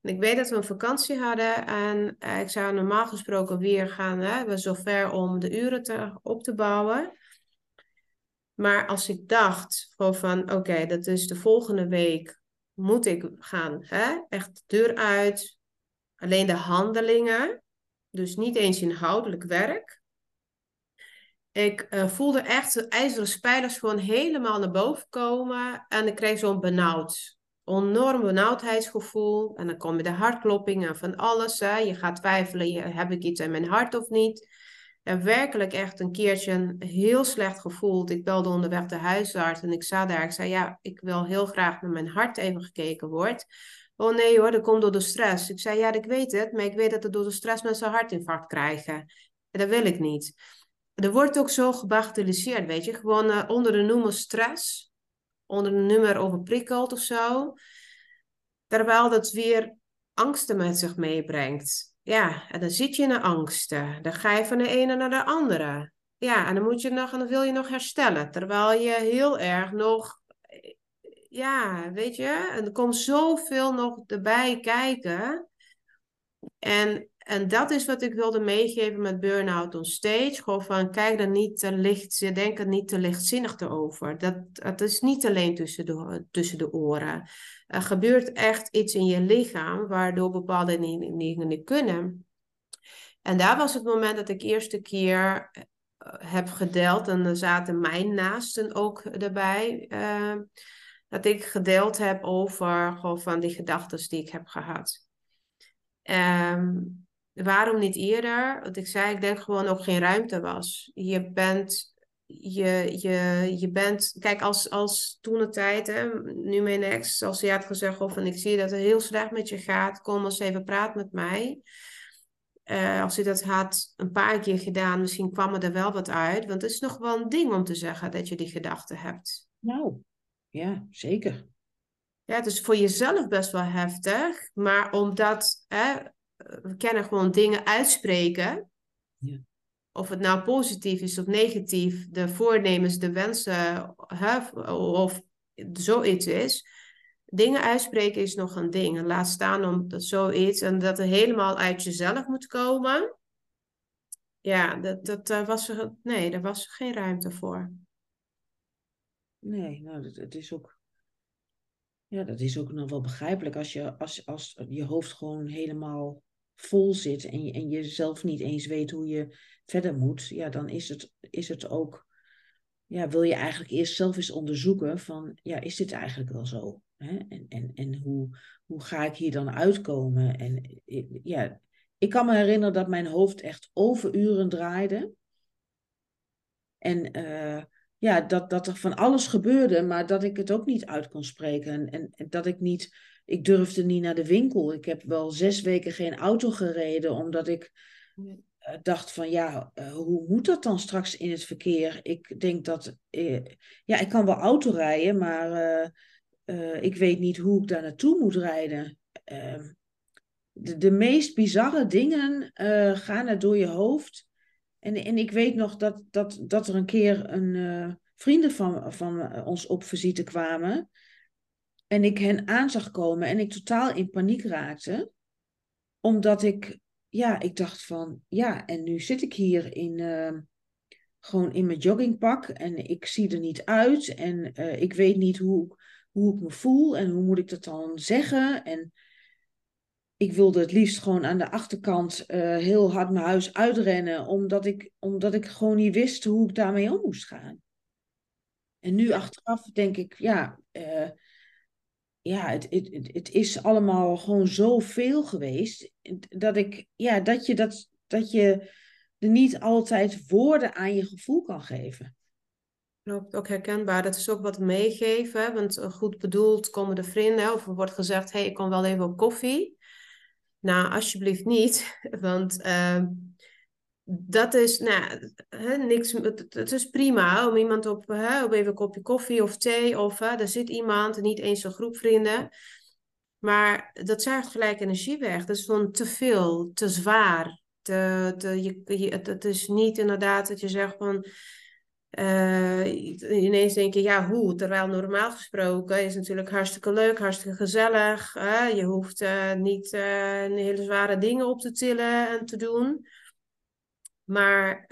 En ik weet dat we een vakantie hadden en eh, ik zou normaal gesproken weer gaan, hè? we zover om de uren te, op te bouwen. Maar als ik dacht van, oké, dat is de volgende week, moet ik gaan, hè? echt de deur uit, Alleen de handelingen, dus niet eens inhoudelijk werk. Ik uh, voelde echt de ijzeren spijlers gewoon helemaal naar boven komen. En ik kreeg zo'n benauwd, enorm benauwdheidsgevoel. En dan kom je de hartkloppingen van alles. Hè. Je gaat twijfelen, heb ik iets in mijn hart of niet? En werkelijk echt een keertje heel slecht gevoel. Ik belde onderweg de huisarts en ik zat daar. Ik zei, ja, ik wil heel graag naar mijn hart even gekeken wordt. Oh nee hoor, dat komt door de stress. Ik zei, ja, ik weet het, maar ik weet dat het door de stress mensen een hartinfarct krijgen. En dat wil ik niet. Er wordt ook zo gebagatelliseerd, weet je. Gewoon uh, onder de noemer stress, onder de nummer overprikkeld of zo. Terwijl dat weer angsten met zich meebrengt. Ja, en dan zit je in de angsten. Dan ga je van de ene naar de andere. ja, en dan moet je nog, en dan wil je nog herstellen. Terwijl je heel erg nog, ja, weet je, er komt zoveel nog erbij kijken. En, en dat is wat ik wilde meegeven met Burnout on Stage. Gewoon van, kijk er niet te licht, je denkt er niet te lichtzinnig over. Dat, dat is niet alleen tussen de, tussen de oren. Er gebeurt echt iets in je lichaam, waardoor bepaalde dingen niet kunnen. En daar was het moment dat ik eerste keer heb gedeeld, en er zaten mijn naasten ook erbij, uh, dat ik gedeeld heb over gewoon van die gedachten die ik heb gehad. Um, waarom niet eerder? Want ik zei, ik denk gewoon ook geen ruimte was. Je bent, je, je, je bent, kijk, als, als toen de tijd, hè, nu mijn ex, als hij had gezegd, van ik zie dat het heel slecht met je gaat, kom eens even praten met mij. Uh, als je dat had een paar keer gedaan, misschien kwam er wel wat uit. Want het is nog wel een ding om te zeggen dat je die gedachten hebt. Nou, ja, zeker. Ja, het is voor jezelf best wel heftig. Maar omdat hè, we kennen gewoon dingen uitspreken. Ja. Of het nou positief is of negatief, de voornemens, de wensen, hè, of zoiets is dingen uitspreken is nog een ding. En laat staan om dat zoiets en dat er helemaal uit jezelf moet komen. Ja, dat, dat, was er, nee, daar was er geen ruimte voor. Nee, nou, het is ook. Ja, dat is ook nog wel begrijpelijk. Als je, als, als je hoofd gewoon helemaal vol zit en je, en je zelf niet eens weet hoe je verder moet, ja, dan is het, is het ook. Ja, wil je eigenlijk eerst zelf eens onderzoeken van, ja, is dit eigenlijk wel zo? Hè? En, en, en hoe, hoe ga ik hier dan uitkomen? En ja, ik kan me herinneren dat mijn hoofd echt overuren draaide. En uh, ja, dat, dat er van alles gebeurde, maar dat ik het ook niet uit kon spreken. En, en, dat ik niet, ik durfde niet naar de winkel. Ik heb wel zes weken geen auto gereden, omdat ik uh, dacht van ja, uh, hoe moet dat dan straks in het verkeer? Ik denk dat, ja, ik kan wel auto rijden, maar ik weet niet hoe ik daar naartoe moet rijden. Uh, de, de, meest bizarre dingen gaan er door je hoofd. En, en ik weet nog dat, dat, dat er een keer een, uh, vrienden van, van ons op visite kwamen. En ik hen aan zag komen en ik totaal in paniek raakte. Omdat ik, ja, ik dacht van, ja, en nu zit ik hier in, ehm, gewoon in mijn joggingpak en ik zie er niet uit en ik weet niet hoe hoe ik me voel en hoe moet ik dat dan zeggen. En ik wilde het liefst gewoon aan de achterkant uh, heel hard mijn huis uitrennen, omdat ik, omdat ik gewoon niet wist hoe ik daarmee om moest gaan. En nu achteraf denk ik, ja, uh, ja het, het, het is allemaal gewoon zoveel geweest, dat, ik, ja, dat, je dat, dat je er niet altijd woorden aan je gevoel kan geven. Klopt, ook herkenbaar. Dat is ook wat meegeven. Want eh, goed bedoeld komen de vrienden. Of er wordt gezegd, hey, ik kom wel even op koffie. Nou, alsjeblieft niet. Want uh, dat is, nou, hè, niks, het, is prima om iemand op, hè, op even een kopje koffie of thee. Of hè, er zit iemand, niet eens een groep vrienden. Maar dat zuigt gelijk energie weg. Dat is gewoon te veel, te zwaar. Te, te, je, je, het is niet inderdaad dat je zegt van uh, ineens denk je, ja, hoe? Terwijl normaal gesproken is natuurlijk hartstikke leuk, hartstikke gezellig. je hoeft uh, niet uh, hele zware dingen op te tillen en te doen. Maar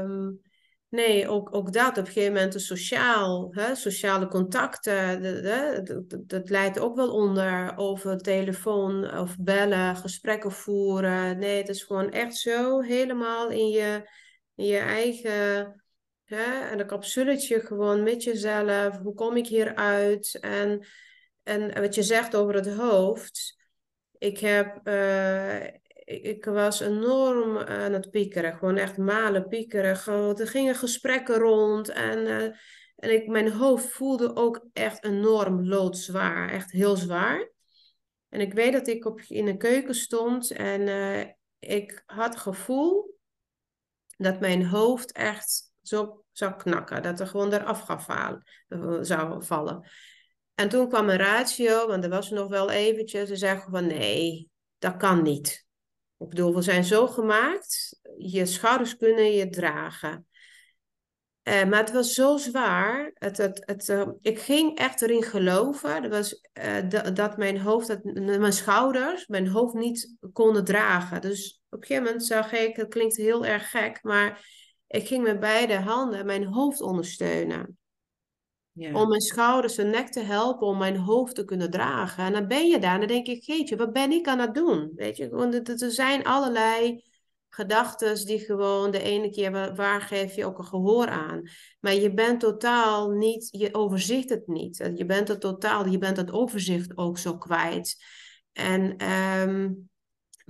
um, nee, ook, ook dat, op een gegeven moment sociaal, hè, sociale contacten, dat leidt ook wel onder over telefoon of bellen, gesprekken voeren. Nee, het is gewoon echt zo helemaal in je, in je eigen Hè? En een capsuletje gewoon met jezelf. Hoe kom ik hieruit? En, en wat je zegt over het hoofd. Ik, heb, uh, ik, was enorm aan het piekeren. Gewoon echt malen piekeren. Gewoon, er gingen gesprekken rond. En, uh, en ik, mijn hoofd voelde ook echt enorm loodzwaar. Echt heel zwaar. En ik weet dat ik op, in de keuken stond. En uh, ik had gevoel dat mijn hoofd echt zo zou knakken. Dat er gewoon eraf eh, zou vallen. En toen kwam een ratio, want er was nog wel eventjes. Ze zeggen van nee, dat kan niet. Ik bedoel, we zijn zo gemaakt. Je schouders kunnen je dragen. Uh, maar het was zo zwaar. Het, het, uh, ik ging echt erin geloven. Dat, was, dat mijn hoofd, dat, mijn schouders, mijn hoofd niet konden dragen. Dus op een gegeven moment zag ik, het klinkt heel erg gek, maar ik ging met beide handen mijn hoofd ondersteunen. Ja. Om mijn schouders en nek te helpen om mijn hoofd te kunnen dragen. En dan ben je daar en dan denk ik, jeetje, wat ben ik aan het doen? Weet je, want er zijn allerlei gedachten die gewoon de ene keer waar geef je ook een gehoor aan. Maar je bent totaal niet, je overzicht het niet. Je bent het totaal, je bent het overzicht ook zo kwijt. En, um,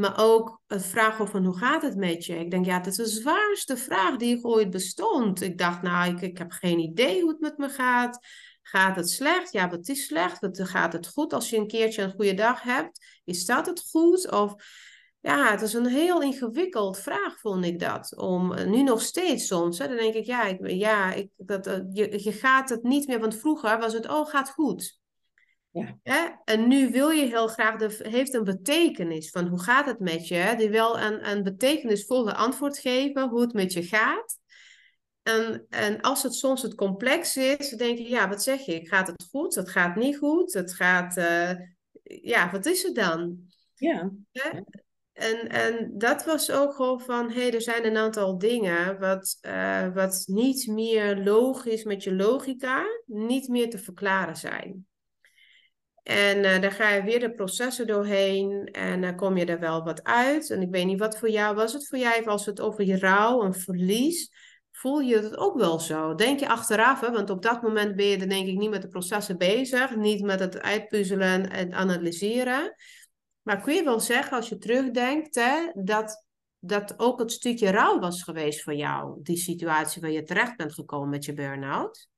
maar ook het vragen van hoe gaat het met je? Ik denk, ja, dat is de zwaarste vraag die ooit bestond. Ik dacht, nou, ik, ik heb geen idee hoe het met me gaat. Gaat het slecht? Ja, wat is slecht? Wat, gaat het goed? Als je een keertje een goede dag hebt, is dat het goed? Of ja, het is een heel ingewikkeld vraag, vond ik dat. Om, eh, nu nog steeds soms. Hè, dan denk ik, ja, ik, ja ik, dat, uh, je, je gaat het niet meer. Want vroeger was het, oh, gaat goed. Ja. Hè? En nu wil je heel graag, de, heeft een betekenis van hoe gaat het met je. Hè? Die wil een, een betekenisvolle antwoord geven hoe het met je gaat. En, en als het soms het complex is, dan denk je, ja, wat zeg je? Gaat het goed? Het gaat niet goed? Het gaat, uh, ja, wat is het dan? Ja. En, en dat was ook gewoon van, hé, hey, er zijn een aantal dingen wat, uh, wat niet meer logisch met je logica, niet meer te verklaren zijn. En uh, daar ga je weer de processen doorheen en dan kom je er wel wat uit. En ik weet niet wat voor jou was het voor jij, als het over je rouw en verlies, voel je het ook wel zo? Denk je achteraf, hè? want op dat moment ben je dan denk ik niet met de processen bezig, niet met het uitpuzzelen en analyseren. Maar kun je wel zeggen, als je terugdenkt, hè, dat dat ook het stukje rouw was geweest voor jou, die situatie waar je terecht bent gekomen met je burn-out?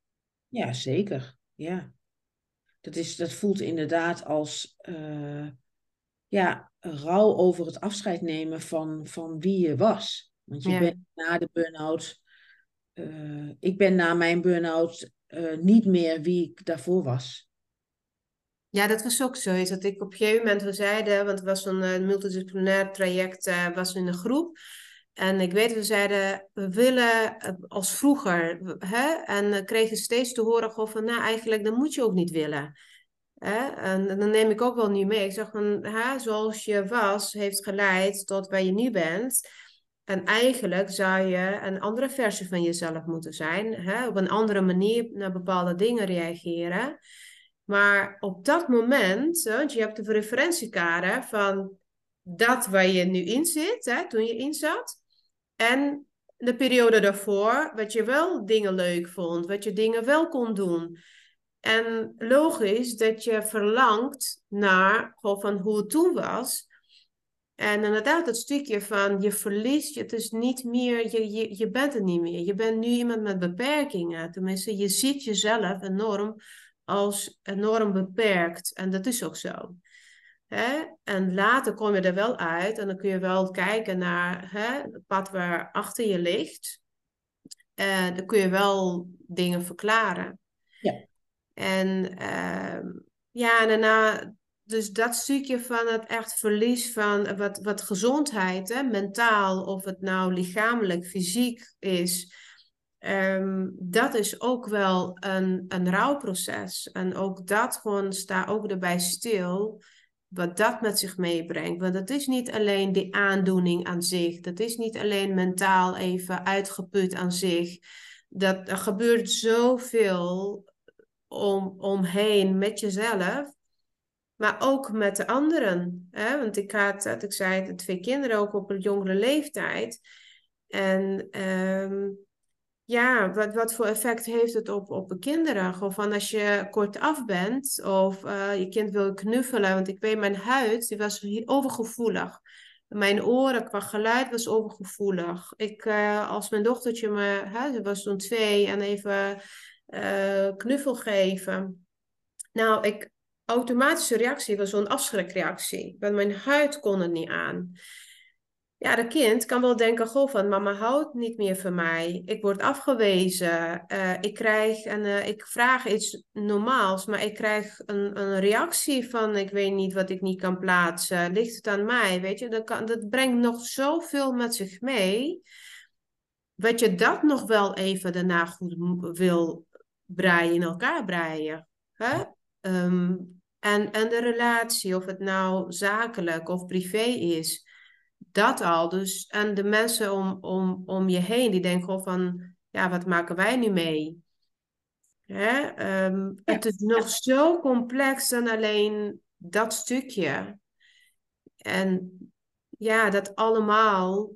Ja, zeker. Ja. Dat, is, dat voelt inderdaad als uh, ja, rouw over het afscheid nemen van, van wie je was. Want je bent na de burn-out, uh, ik ben na mijn burn-out uh, niet meer wie ik daarvoor was. Ja, dat was ook zoiets. Dat ik op een gegeven moment, we zeiden, want het was een multidisciplinair traject, was in een groep. En ik weet, we zeiden, we willen uh, als vroeger. Hè? En kregen steeds te horen van, nou eigenlijk, dat moet je ook niet willen. Hè? En, dan neem ik ook wel nu mee. Ik zeg van, hè, zoals je was, heeft geleid tot waar je nu bent. En eigenlijk zou je een andere versie van jezelf moeten zijn. Hè? Op een andere manier naar bepaalde dingen reageren. Maar op dat moment, want je hebt de referentiekader van dat waar je nu in zit, hè, toen je in zat. En de periode daarvoor, wat je wel dingen leuk vond, wat je dingen wel kon doen. En logisch dat je verlangt naar gewoon van hoe het toen was. En inderdaad, het stukje van je verliest, het is niet meer, je, je, je bent er niet meer. Je bent nu iemand met beperkingen. Tenminste, je ziet jezelf enorm als enorm beperkt. En dat is ook zo. Hè? En later kom je er wel uit en dan kun je wel kijken naar hè, het pad waar achter je ligt. Uh, dan kun je wel dingen verklaren. Ja. En uh, ja, en daarna, dus dat stukje van het echt verlies van wat, wat gezondheid, hè, mentaal, of het nou lichamelijk, fysiek is, Um, dat is ook wel een, een rouwproces. En ook dat gewoon, sta ook erbij stil, wat dat met zich meebrengt. Want het is niet alleen die aandoening aan zich. Dat is niet alleen mentaal even uitgeput aan zich. Dat, er gebeurt zoveel om, omheen met jezelf. Maar ook met de anderen. Hè? Want ik had, ik zei, twee kinderen ook op een jongere leeftijd. En... Um, ja, wat, wat voor effect heeft het op, op de kinderen? Gewoon van als je kortaf bent of uh, je kind wil knuffelen. Want ik weet, mijn huid die was overgevoelig. Mijn oren qua geluid was overgevoelig. Ik, uh, als mijn dochtertje me, ze was toen twee, en even uh, knuffel geven. Nou, ik, automatische reactie was zo'n afschrikreactie. Want mijn huid kon het niet aan. Ja, de kind kan wel denken, goh, van mama houdt niet meer van mij. Ik word afgewezen. Uh, ik krijg een, uh, ik vraag iets normaals, maar ik krijg een, een reactie van ik weet niet wat ik niet kan plaatsen. Ligt het aan mij? Weet je, dat, kan, dat brengt nog zoveel met zich mee. wat je dat nog wel even daarna goed wil breien, in elkaar breien. Hè? Ehm, en, en de relatie, of het nou zakelijk of privé is, dat al. Dus, en de mensen om, om, om je heen, die denken van, ja, wat maken wij nu mee? Hè? Ehm, het is nog zo complex dan alleen dat stukje. En ja, dat allemaal,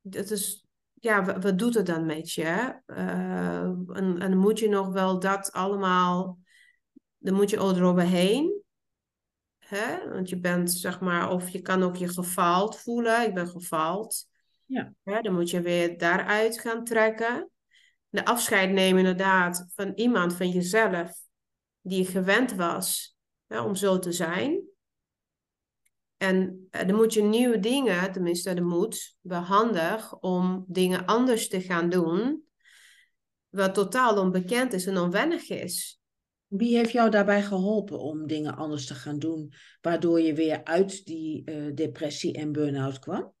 dat is, ja, wat, doet het dan met je? Uh, en, en moet je nog wel dat allemaal, dan moet je eroverheen. Hè? Want je bent, zeg maar, of je kan ook je gefaald voelen. Ik ben gefaald. Ja. Hè? Dan moet je weer daaruit gaan trekken. De afscheid nemen inderdaad van iemand, van jezelf, die je gewend was hè, om zo te zijn. En uh, dan moet je nieuwe dingen, tenminste de moet, wel handig om dingen anders te gaan doen, wat totaal onbekend is en onwennig is. Wie heeft jou daarbij geholpen om dingen anders te gaan doen, waardoor je weer uit die uh, depressie en burn-out kwam?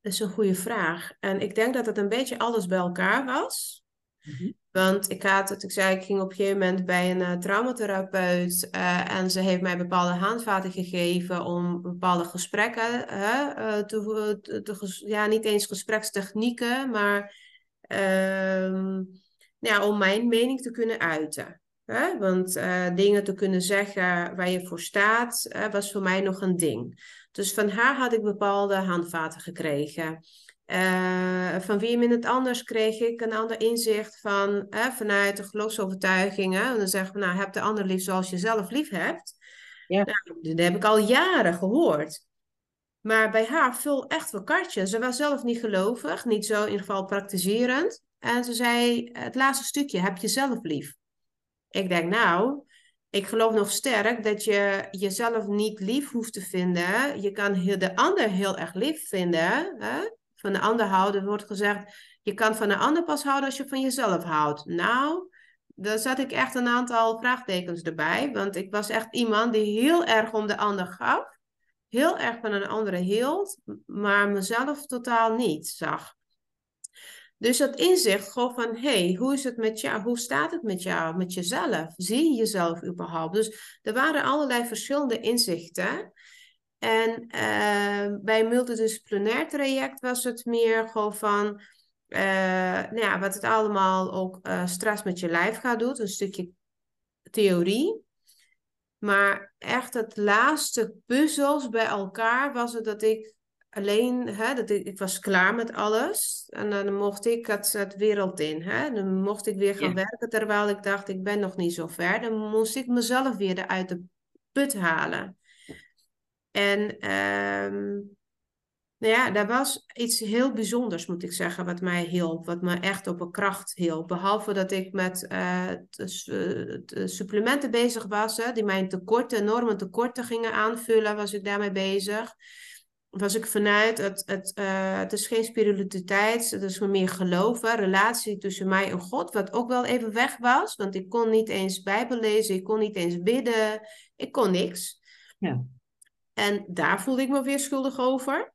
Dat is een goede vraag. En ik denk dat het een beetje alles bij elkaar was. Mm Want ik had het, ik zei, ik ging op een gegeven moment bij een uh, traumatherapeut uh, en ze heeft mij bepaalde handvaten gegeven om bepaalde gesprekken, uh, te, te, ja, niet eens gesprekstechnieken, maar ehm, ja, om mijn mening te kunnen uiten. Hè? Want uh, dingen te kunnen zeggen waar je voor staat, uh, was voor mij nog een ding. Dus van haar had ik bepaalde handvaten gekregen. Uh, van wie in het anders kreeg ik een ander inzicht van, vanuit de geloofsovertuigingen. En dan zeggen we, nou, heb de ander lief zoals je zelf lief hebt. Ja. Nou, dat heb ik al jaren gehoord. Maar bij haar vul echt wel kartje. Ze was zelf niet gelovig, niet zo in ieder geval praktiserend. En ze zei, het laatste stukje, heb je zelf lief. Ik denk, nou, ik geloof nog sterk dat je jezelf niet lief hoeft te vinden. Je kan de ander heel erg lief vinden. Hè? Van de ander houden wordt gezegd, je kan van de ander pas houden als je van jezelf houdt. Nou, daar zat ik echt een aantal vraagtekens erbij. Want ik was echt iemand die heel erg om de ander gaf. Heel erg van een andere hield, maar mezelf totaal niet zag. Dus dat inzicht gewoon van, hey, hoe is het met jou? Hoe staat het met jou, met jezelf? Zie je jezelf überhaupt? Dus er waren allerlei verschillende inzichten. En uh, bij een multidisciplinair traject was het meer gewoon van, uh, nou ja, wat het allemaal ook uh, stress met je lijf gaat doen. Een stukje theorie. Maar echt het laatste puzzels bij elkaar was het dat ik alleen, hè, dat ik, ik, was klaar met alles. En dan mocht ik het, het wereld in. Hè. Dan mocht ik weer gaan werken, terwijl ik dacht, ik ben nog niet zo ver. Dan moest ik mezelf weer eruit de put halen. En um, nou ja, daar was iets heel bijzonders, moet ik zeggen, wat mij hielp. Wat me echt op een kracht hielp. Behalve dat ik met uh, supplementen bezig was, hè, die mijn tekorten, enorme tekorten gingen aanvullen, was ik daarmee bezig was ik vanuit, het, het, uh, het is geen spiritualiteit, het is meer geloven, relatie tussen mij en God, wat ook wel even weg was, want ik kon niet eens Bijbel lezen, ik kon niet eens bidden, ik kon niks. Ja. En daar voelde ik me weer schuldig over.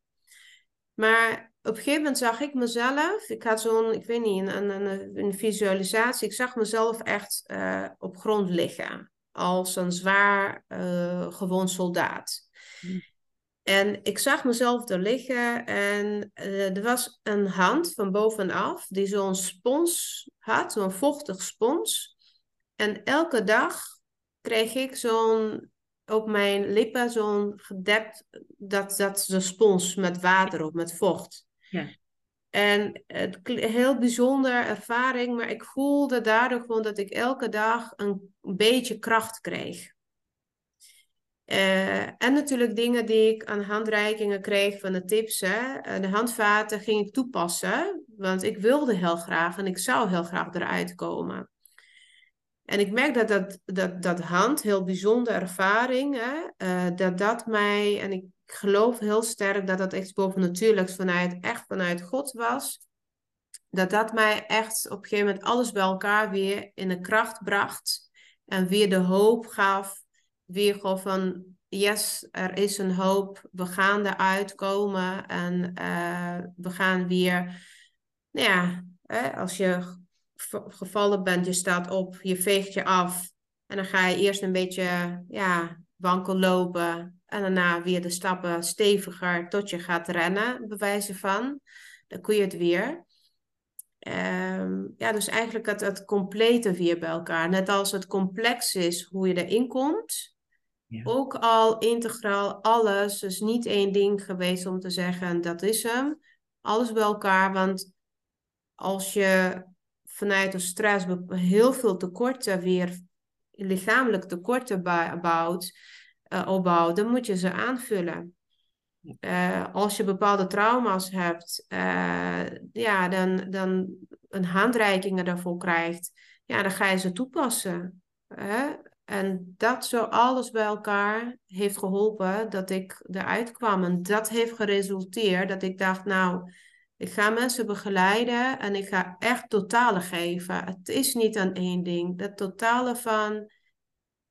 Maar op een gegeven moment zag ik mezelf, ik had zo'n, ik weet niet, een, een, een visualisatie, ik zag mezelf echt uh, op grond liggen, als een zwaar uh, gewoon soldaat. Hm. En ik zag mezelf er liggen en uh, er was een hand van bovenaf die zo'n spons had, zo'n vochtig spons. En elke dag kreeg ik zo'n, op mijn lippen zo'n gedept, dat, dat de spons met water op, met vocht. Ja. En het heel bijzondere ervaring, maar ik voelde daardoor gewoon dat ik elke dag een beetje kracht kreeg. Uh, en natuurlijk dingen die ik aan handreikingen kreeg van de tips. Hè. Eh, de handvaten ging ik toepassen, want ik wilde heel graag en ik zou heel graag eruit komen. En ik merk dat dat, dat, dat hand, heel bijzondere ervaring, hè, uh, dat dat mij, en ik geloof heel sterk dat dat iets bovennatuurlijks vanuit, echt vanuit God was, dat dat mij echt op een gegeven moment alles bij elkaar weer in de kracht bracht en weer de hoop gaf weer van, yes, er is een hoop, we gaan eruit komen en uh, we gaan weer nou ja, hè, als je gevallen bent, je staat op, je veegt je af. En dan ga je eerst een beetje ja, wankel lopen. En daarna weer de stappen steviger tot je gaat rennen, bewijzen van. Dan kun je het weer. Ehm, ja, dus eigenlijk het, het complete weer bij elkaar. Net als het complex is hoe je erin komt. Ja. Ook al integraal alles. Dus niet één ding geweest om te zeggen dat is hem. Alles bij elkaar. Want als je vanuit de stress heel veel tekorten weer lichamelijk tekorten bouwt, uh, opbouwt, dan moet je ze aanvullen. Uh, als je bepaalde trauma's hebt, uh, ja, dan, dan een handreiking daarvoor krijgt, ja, dan ga je ze toepassen. En dat zo alles bij elkaar heeft geholpen dat ik eruit kwam. En dat heeft geresulteerd dat ik dacht, nou, ik ga mensen begeleiden en ik ga echt totale geven. Het is niet aan één ding. Dat totale van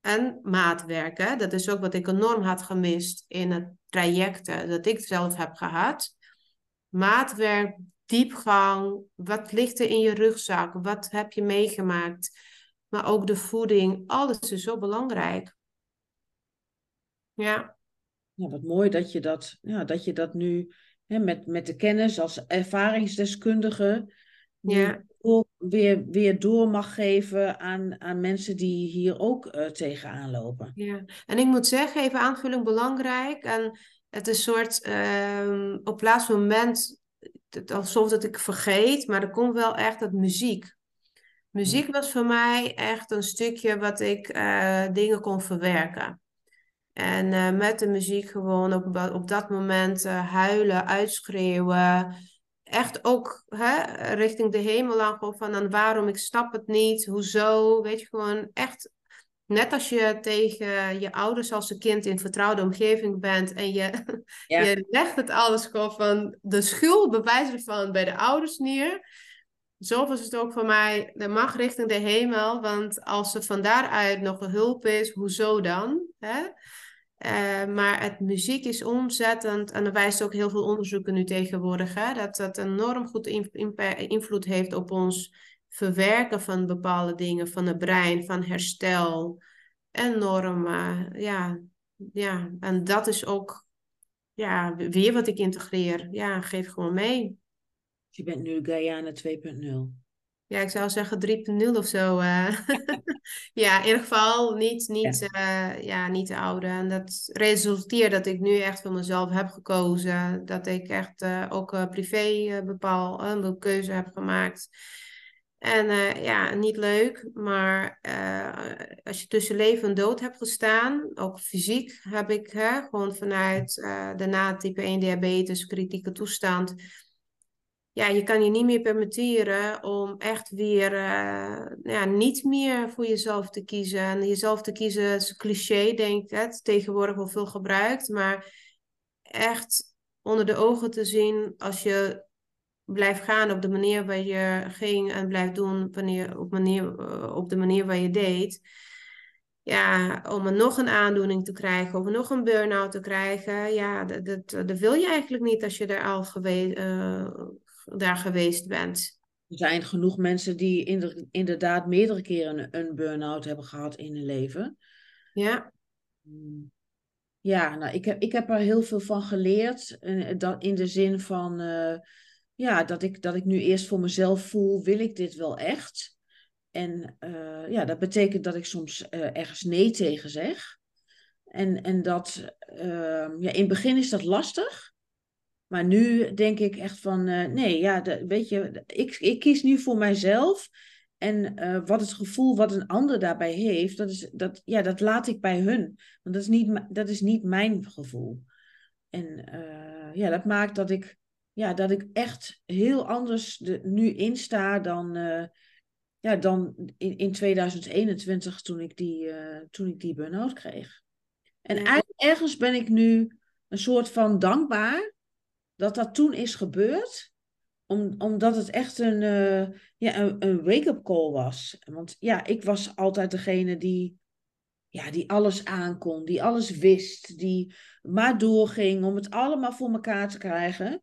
en maatwerk. Dat is ook wat ik enorm had gemist in het traject dat ik zelf heb gehad. Maatwerk, diepgang, wat ligt er in je rugzak? Wat heb je meegemaakt? Maar ook de voeding, alles is zo belangrijk. Ja. Ja, wat mooi dat je dat, ja, dat, je dat nu hè, met, met de kennis als ervaringsdeskundige ja. weer, weer door mag geven aan, aan mensen die hier ook uh, tegenaan lopen. Ja, en ik moet zeggen, even aanvulling belangrijk. En het is een soort, uh, op laatste moment, alsof dat ik vergeet, maar er komt wel echt dat muziek. Muziek was voor mij echt een stukje wat ik uh, dingen kon verwerken. En uh, met de muziek gewoon op, op dat moment uh, huilen, uitschreeuwen. Echt ook hè, richting de hemel aan van dan waarom ik snap het niet, hoezo. Weet je, gewoon echt net als je tegen je ouders als een kind in vertrouwde omgeving bent en je, je legt het alles gewoon van de schuld bewijzen van bij de ouders neer. Zo was het ook voor mij, de mag richting de hemel, want als er van daaruit nog een hulp is, hoezo dan? Hè? Uh, maar het muziek is omzettend en er wijst ook heel veel onderzoeken nu tegenwoordig, hè, dat dat enorm goed invloed heeft op ons verwerken van bepaalde dingen, van het brein, van herstel. Enorm, uh, ja, ja, en dat is ook ja, weer wat ik integreer. Ja, geef gewoon mee. Je bent nu Guyana 2.0. Ja, ik zou zeggen 3.0 of zo. Uh. ja, in ieder geval niet, niet, ja. Uh, ja, niet de oude. En dat resulteert dat ik nu echt voor mezelf heb gekozen. Dat ik echt uh, ook privé bepaal een keuze heb gemaakt. En ja, niet leuk, maar als je tussen leven en dood hebt gestaan, ook fysiek heb ik hè, gewoon vanuit de na type 1 diabetes, kritieke toestand, ja, je kan je niet meer permitteren om echt weer uh, ja, niet meer voor jezelf te kiezen. En jezelf te kiezen is een cliché, denk ik, het tegenwoordig wel veel gebruikt. Maar echt onder de ogen te zien als je blijft gaan op de manier waar je ging en blijft doen wanneer, op, manier, eh, op de manier waar je deed. Ja, om nog een aandoening te krijgen of nog een burn-out te krijgen. Ja, dat, dat, dat wil je eigenlijk niet als je er al geweest, uh, daar geweest bent. Er zijn genoeg mensen die inderdaad meerdere keren een, burn-out hebben gehad in hun leven. Ja. Hmm. Ja, nou, ik, heb, ik heb er heel veel van geleerd. Eh, dat in de zin van, uh, ja, dat ik, dat ik nu eerst voor mezelf voel, wil ik dit wel echt? En uh, ja, dat betekent dat ik soms ergens nee tegen zeg. En, en dat, ja, in het begin is dat lastig. Maar nu denk ik echt van, uh, nee, ja, de, weet je, ik, ik kies nu voor mijzelf. En uh, wat het gevoel wat een ander daarbij heeft, dat, is, dat, ja, dat laat ik bij hun. Want dat is niet, dat is niet mijn gevoel. En uh, ja, dat maakt dat ik, ja, dat ik echt heel anders de, nu insta dan, ja, dan in, in 2021 toen ik die, toen ik die burn-out kreeg. En ergens ben ik nu een soort van dankbaar dat dat toen is gebeurd. Om, omdat het echt een, uh, ja, een, wake-up call was. Want ja, ik was altijd degene die, ja, die alles aankon, die alles wist, die maar doorging om het allemaal voor elkaar te krijgen.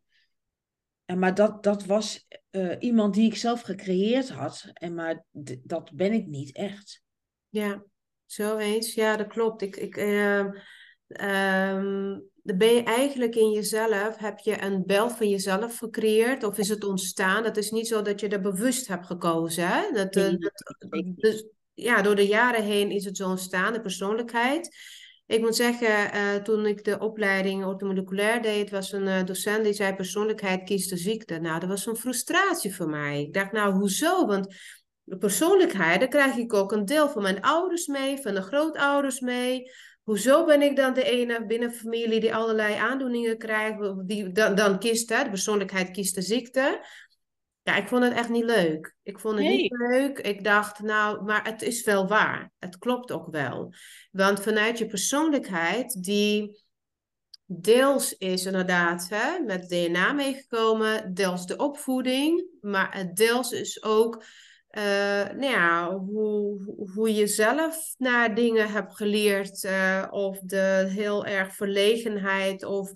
En maar dat, dat was eh, iemand die ik zelf gecreëerd had. En maar dat ben ik niet echt. Ja, zo eens. Ja, dat klopt. Ik, ik, uh, dan ben je eigenlijk in jezelf, heb je een beeld van jezelf gecreëerd of is het ontstaan? Het is niet zo dat je er bewust hebt gekozen. Hè? Dat, nee, dat, dus, ja, door de jaren heen is het zo ontstaan, de persoonlijkheid. Ik moet zeggen, uh, toen ik de opleiding orthomoleculair deed, was een uh, docent die zei: persoonlijkheid kiest de ziekte. Nou, dat was een frustratie voor mij. Ik dacht, nou, hoezo? Want de persoonlijkheid, daar krijg ik ook een deel van mijn ouders mee, van de grootouders mee. Hoezo ben ik dan de ene binnen familie die allerlei aandoeningen krijgt, die dan, dan kiest, hè, de persoonlijkheid kiest de ziekte. Ja, ik vond het echt niet leuk. Ik vond het niet leuk. Ik dacht, nou, maar het is wel waar. Het klopt ook wel. Want vanuit je persoonlijkheid, die deels is inderdaad hè, met DNA meegekomen, deels de opvoeding, maar deels is ook uh, nou ja, hoe, hoe je zelf naar dingen hebt geleerd, uh, of de heel erg verlegenheid, of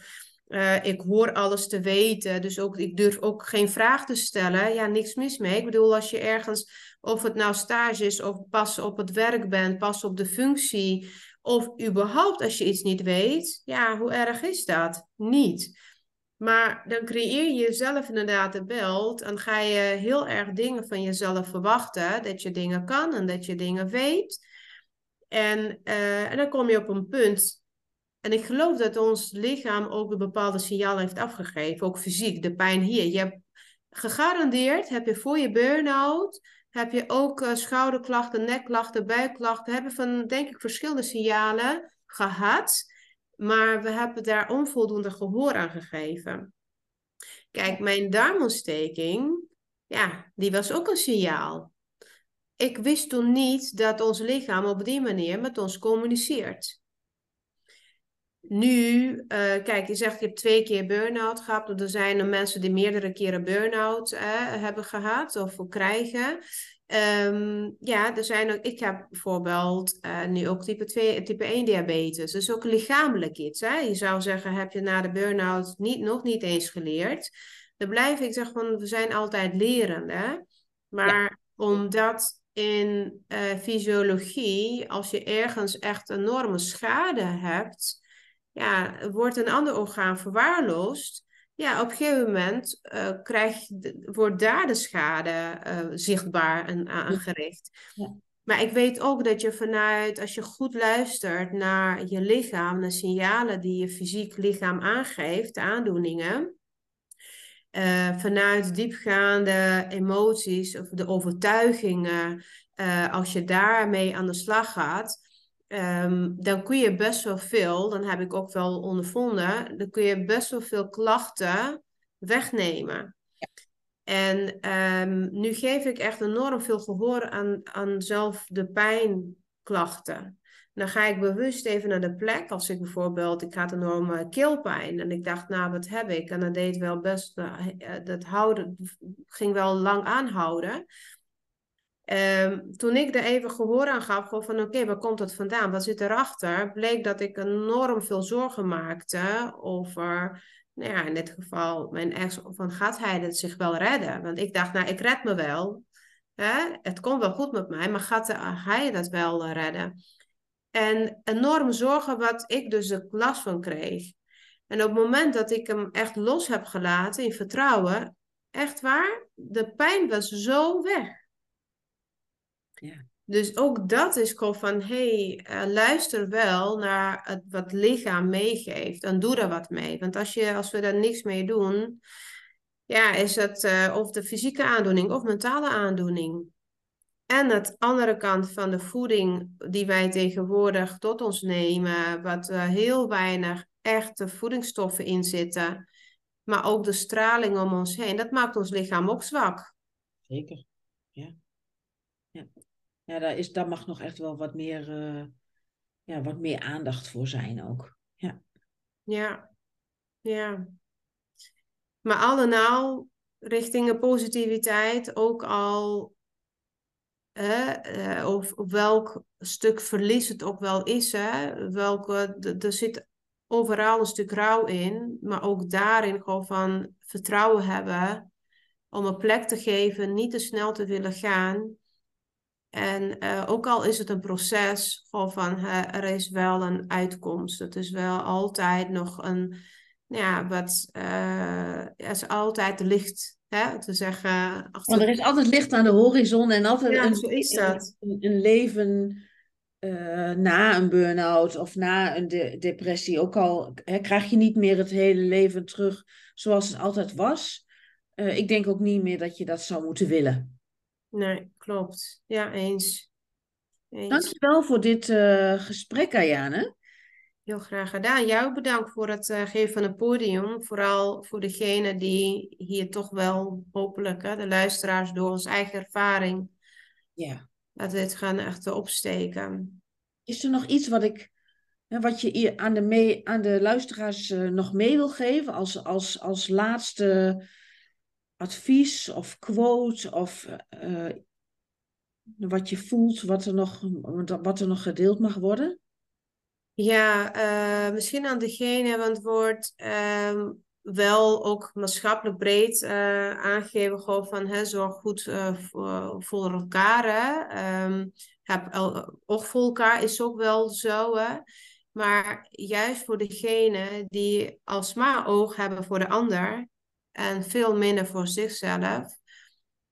uh, ik hoor alles te weten, dus ook, ik durf ook geen vraag te stellen. Ja, niks mis mee. Ik bedoel, als je ergens, of het nou stage is, of pas op het werk bent, pas op de functie, of überhaupt als je iets niet weet, ja, hoe erg is dat? Niet. Maar dan creëer je jezelf inderdaad een beeld en ga je heel erg dingen van jezelf verwachten, dat je dingen kan en dat je dingen weet. En, uh, en dan kom je op een punt en ik geloof dat ons lichaam ook een bepaalde signaal heeft afgegeven, ook fysiek, de pijn hier. Je hebt gegarandeerd, heb je voor je burn-out, heb je ook uh, schouderklachten, nekklachten, buikklachten, hebben van, denk ik, verschillende signalen gehad. Maar we hebben daar onvoldoende gehoor aan gegeven. Kijk, mijn darmontsteking, ja, die was ook een signaal. Ik wist toen niet dat ons lichaam op die manier met ons communiceert. Nu, uh, kijk, je zegt je hebt twee keer burn-out gehad. Er zijn er mensen die meerdere keren burn-out uh, hebben gehad of krijgen. Um, ja, er zijn ook, ik heb bijvoorbeeld uh, nu ook type 2, type 1 diabetes. Dus ook lichamelijk iets. Hè? Je zou zeggen, heb je na de burn-out niet, nog niet eens geleerd. Dan blijf ik zeggen, van, we zijn altijd lerende. Maar ja. omdat in fysiologie, als je ergens echt enorme schade hebt ja, wordt een ander orgaan verwaarloosd, ja, op een gegeven moment uh, krijg, wordt daar de schade uh, zichtbaar en aangericht. Ja. Maar ik weet ook dat je vanuit, als je goed luistert naar je lichaam, de signalen die je fysiek lichaam aangeeft, aandoeningen, uh, vanuit diepgaande emoties of de overtuigingen, als je daarmee aan de slag gaat, Um, dan kun je best wel veel, dan heb ik ook wel ondervonden, dan kun je best wel veel klachten wegnemen. Ja. En um, nu geef ik echt enorm veel gehoor aan, aan zelf de pijnklachten. Dan ga ik bewust even naar de plek. Als ik bijvoorbeeld, ik had enorme keelpijn. En ik dacht, nou, wat heb ik? En dat deed wel best, uh, dat houden, ging wel lang aanhouden. Um, toen ik er even gehoor aan gaf, van oké, waar komt dat vandaan? Wat zit erachter? Bleek dat ik enorm veel zorgen maakte over, nou ja, in dit geval mijn ex, van gaat hij het zich wel redden? Want ik dacht, nou, ik red me wel. Hè? Het komt wel goed met mij, maar gaat hij dat wel redden? En enorm zorgen wat ik dus de last van kreeg. En op het moment dat ik hem echt los heb gelaten in vertrouwen, echt waar, de pijn was zo weg. Ja. Dus ook dat is gewoon van, hey, uh, luister wel naar het, wat lichaam meegeeft en doe er wat mee. Want als, je, als we daar niks mee doen, ja, is het uh, of de fysieke aandoening of mentale aandoening. En het andere kant van de voeding die wij tegenwoordig tot ons nemen, wat uh, heel weinig echte voedingsstoffen in zitten, maar ook de straling om ons heen, dat maakt ons lichaam ook zwak. Zeker, ja. ja ja, daar, is, daar mag nog echt wel wat meer, uh, ja, wat meer aandacht voor zijn ook. Ja. Ja, ja. Maar al en al richting positiviteit ook al of, of welk stuk verlies het ook wel is, hè, welke, er zit overal een stuk rouw in, maar ook daarin gewoon van vertrouwen hebben om een plek te geven, niet te snel te willen gaan. En uh, ook al is het een proces, gewoon van uh, er is wel een uitkomst. Het is wel altijd nog een, ja, wat, uh, er is altijd licht, hè, te zeggen. Achter... Maar er is altijd licht aan de horizon en altijd ja, een, zo is dat. Een, een leven uh, na een burn-out of na een de depressie, ook al hè, krijg je niet meer het hele leven terug zoals het altijd was. Ik denk ook niet meer dat je dat zou moeten willen. Nee, klopt. Ja, eens. eens. Dankjewel voor dit uh, gesprek, Ayane. Heel graag gedaan. Jou bedankt voor het geven van het podium. Vooral voor degene die hier toch wel hopelijk, hè, de luisteraars, door onze eigen ervaring ja dat we het gaan echt opsteken. Is er nog iets wat ik wat je aan de, mee, aan de luisteraars uh, nog mee wil geven als, als, als laatste advies of quote of uh, wat je voelt, wat er, nog, wat er nog gedeeld mag worden? Ja, uh, misschien aan degene, want het wordt wel ook maatschappelijk breed uh, aangegeven gewoon van hè, zorg goed voor, voor, elkaar. Hè. Um, heb voor elkaar is ook wel zo. Hè. Maar juist voor degene die alsmaar oog hebben voor de ander en veel minder voor zichzelf.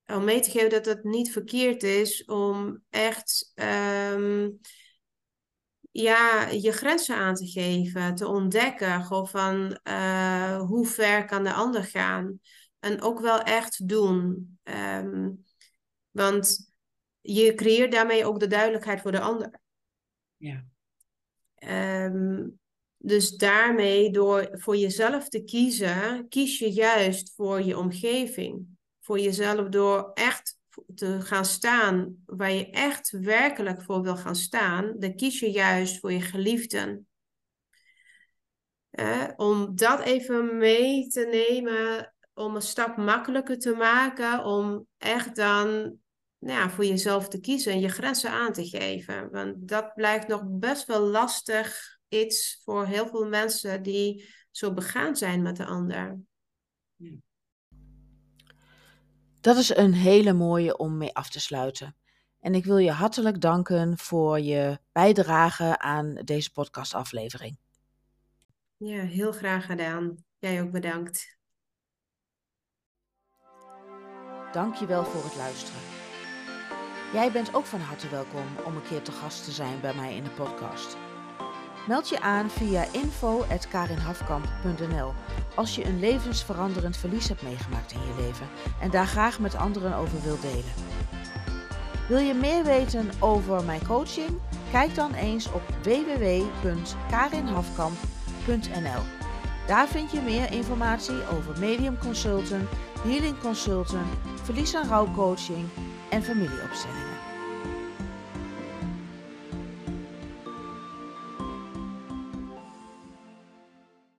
Om mee te geven dat het niet verkeerd is om echt um, ja, je grenzen aan te geven, te ontdekken. Gewoon van uh, hoe ver kan de ander gaan. En ook wel echt doen. Um, want je creëert daarmee ook de duidelijkheid voor de ander. Ja. Um, dus daarmee, door voor jezelf te kiezen, kies je juist voor je omgeving. Voor jezelf door echt te gaan staan waar je echt werkelijk voor wil gaan staan, dan kies je juist voor je geliefden. om dat even mee te nemen, om een stap makkelijker te maken, om echt dan nou ja, voor jezelf te kiezen en je grenzen aan te geven. Want dat blijkt nog best wel lastig iets voor heel veel mensen die zo begaan zijn met de ander. Ja. Dat is een hele mooie om mee af te sluiten. En ik wil je hartelijk danken voor je bijdrage aan deze podcastaflevering. Ja, heel graag gedaan. Jij ook bedankt. Dank je wel voor het luisteren. Jij bent ook van harte welkom om een keer te gast te zijn bij mij in de podcast. Meld je aan via info.karinhafkamp.nl als je een levensveranderend verlies hebt meegemaakt in je leven en daar graag met anderen over wilt delen. Wil je meer weten over mijn coaching? Kijk dan eens op www.karinhafkamp.nl. Daar vind je meer informatie over medium consultant, healing consultant, verlies- en rouwcoaching en familieopstellingen.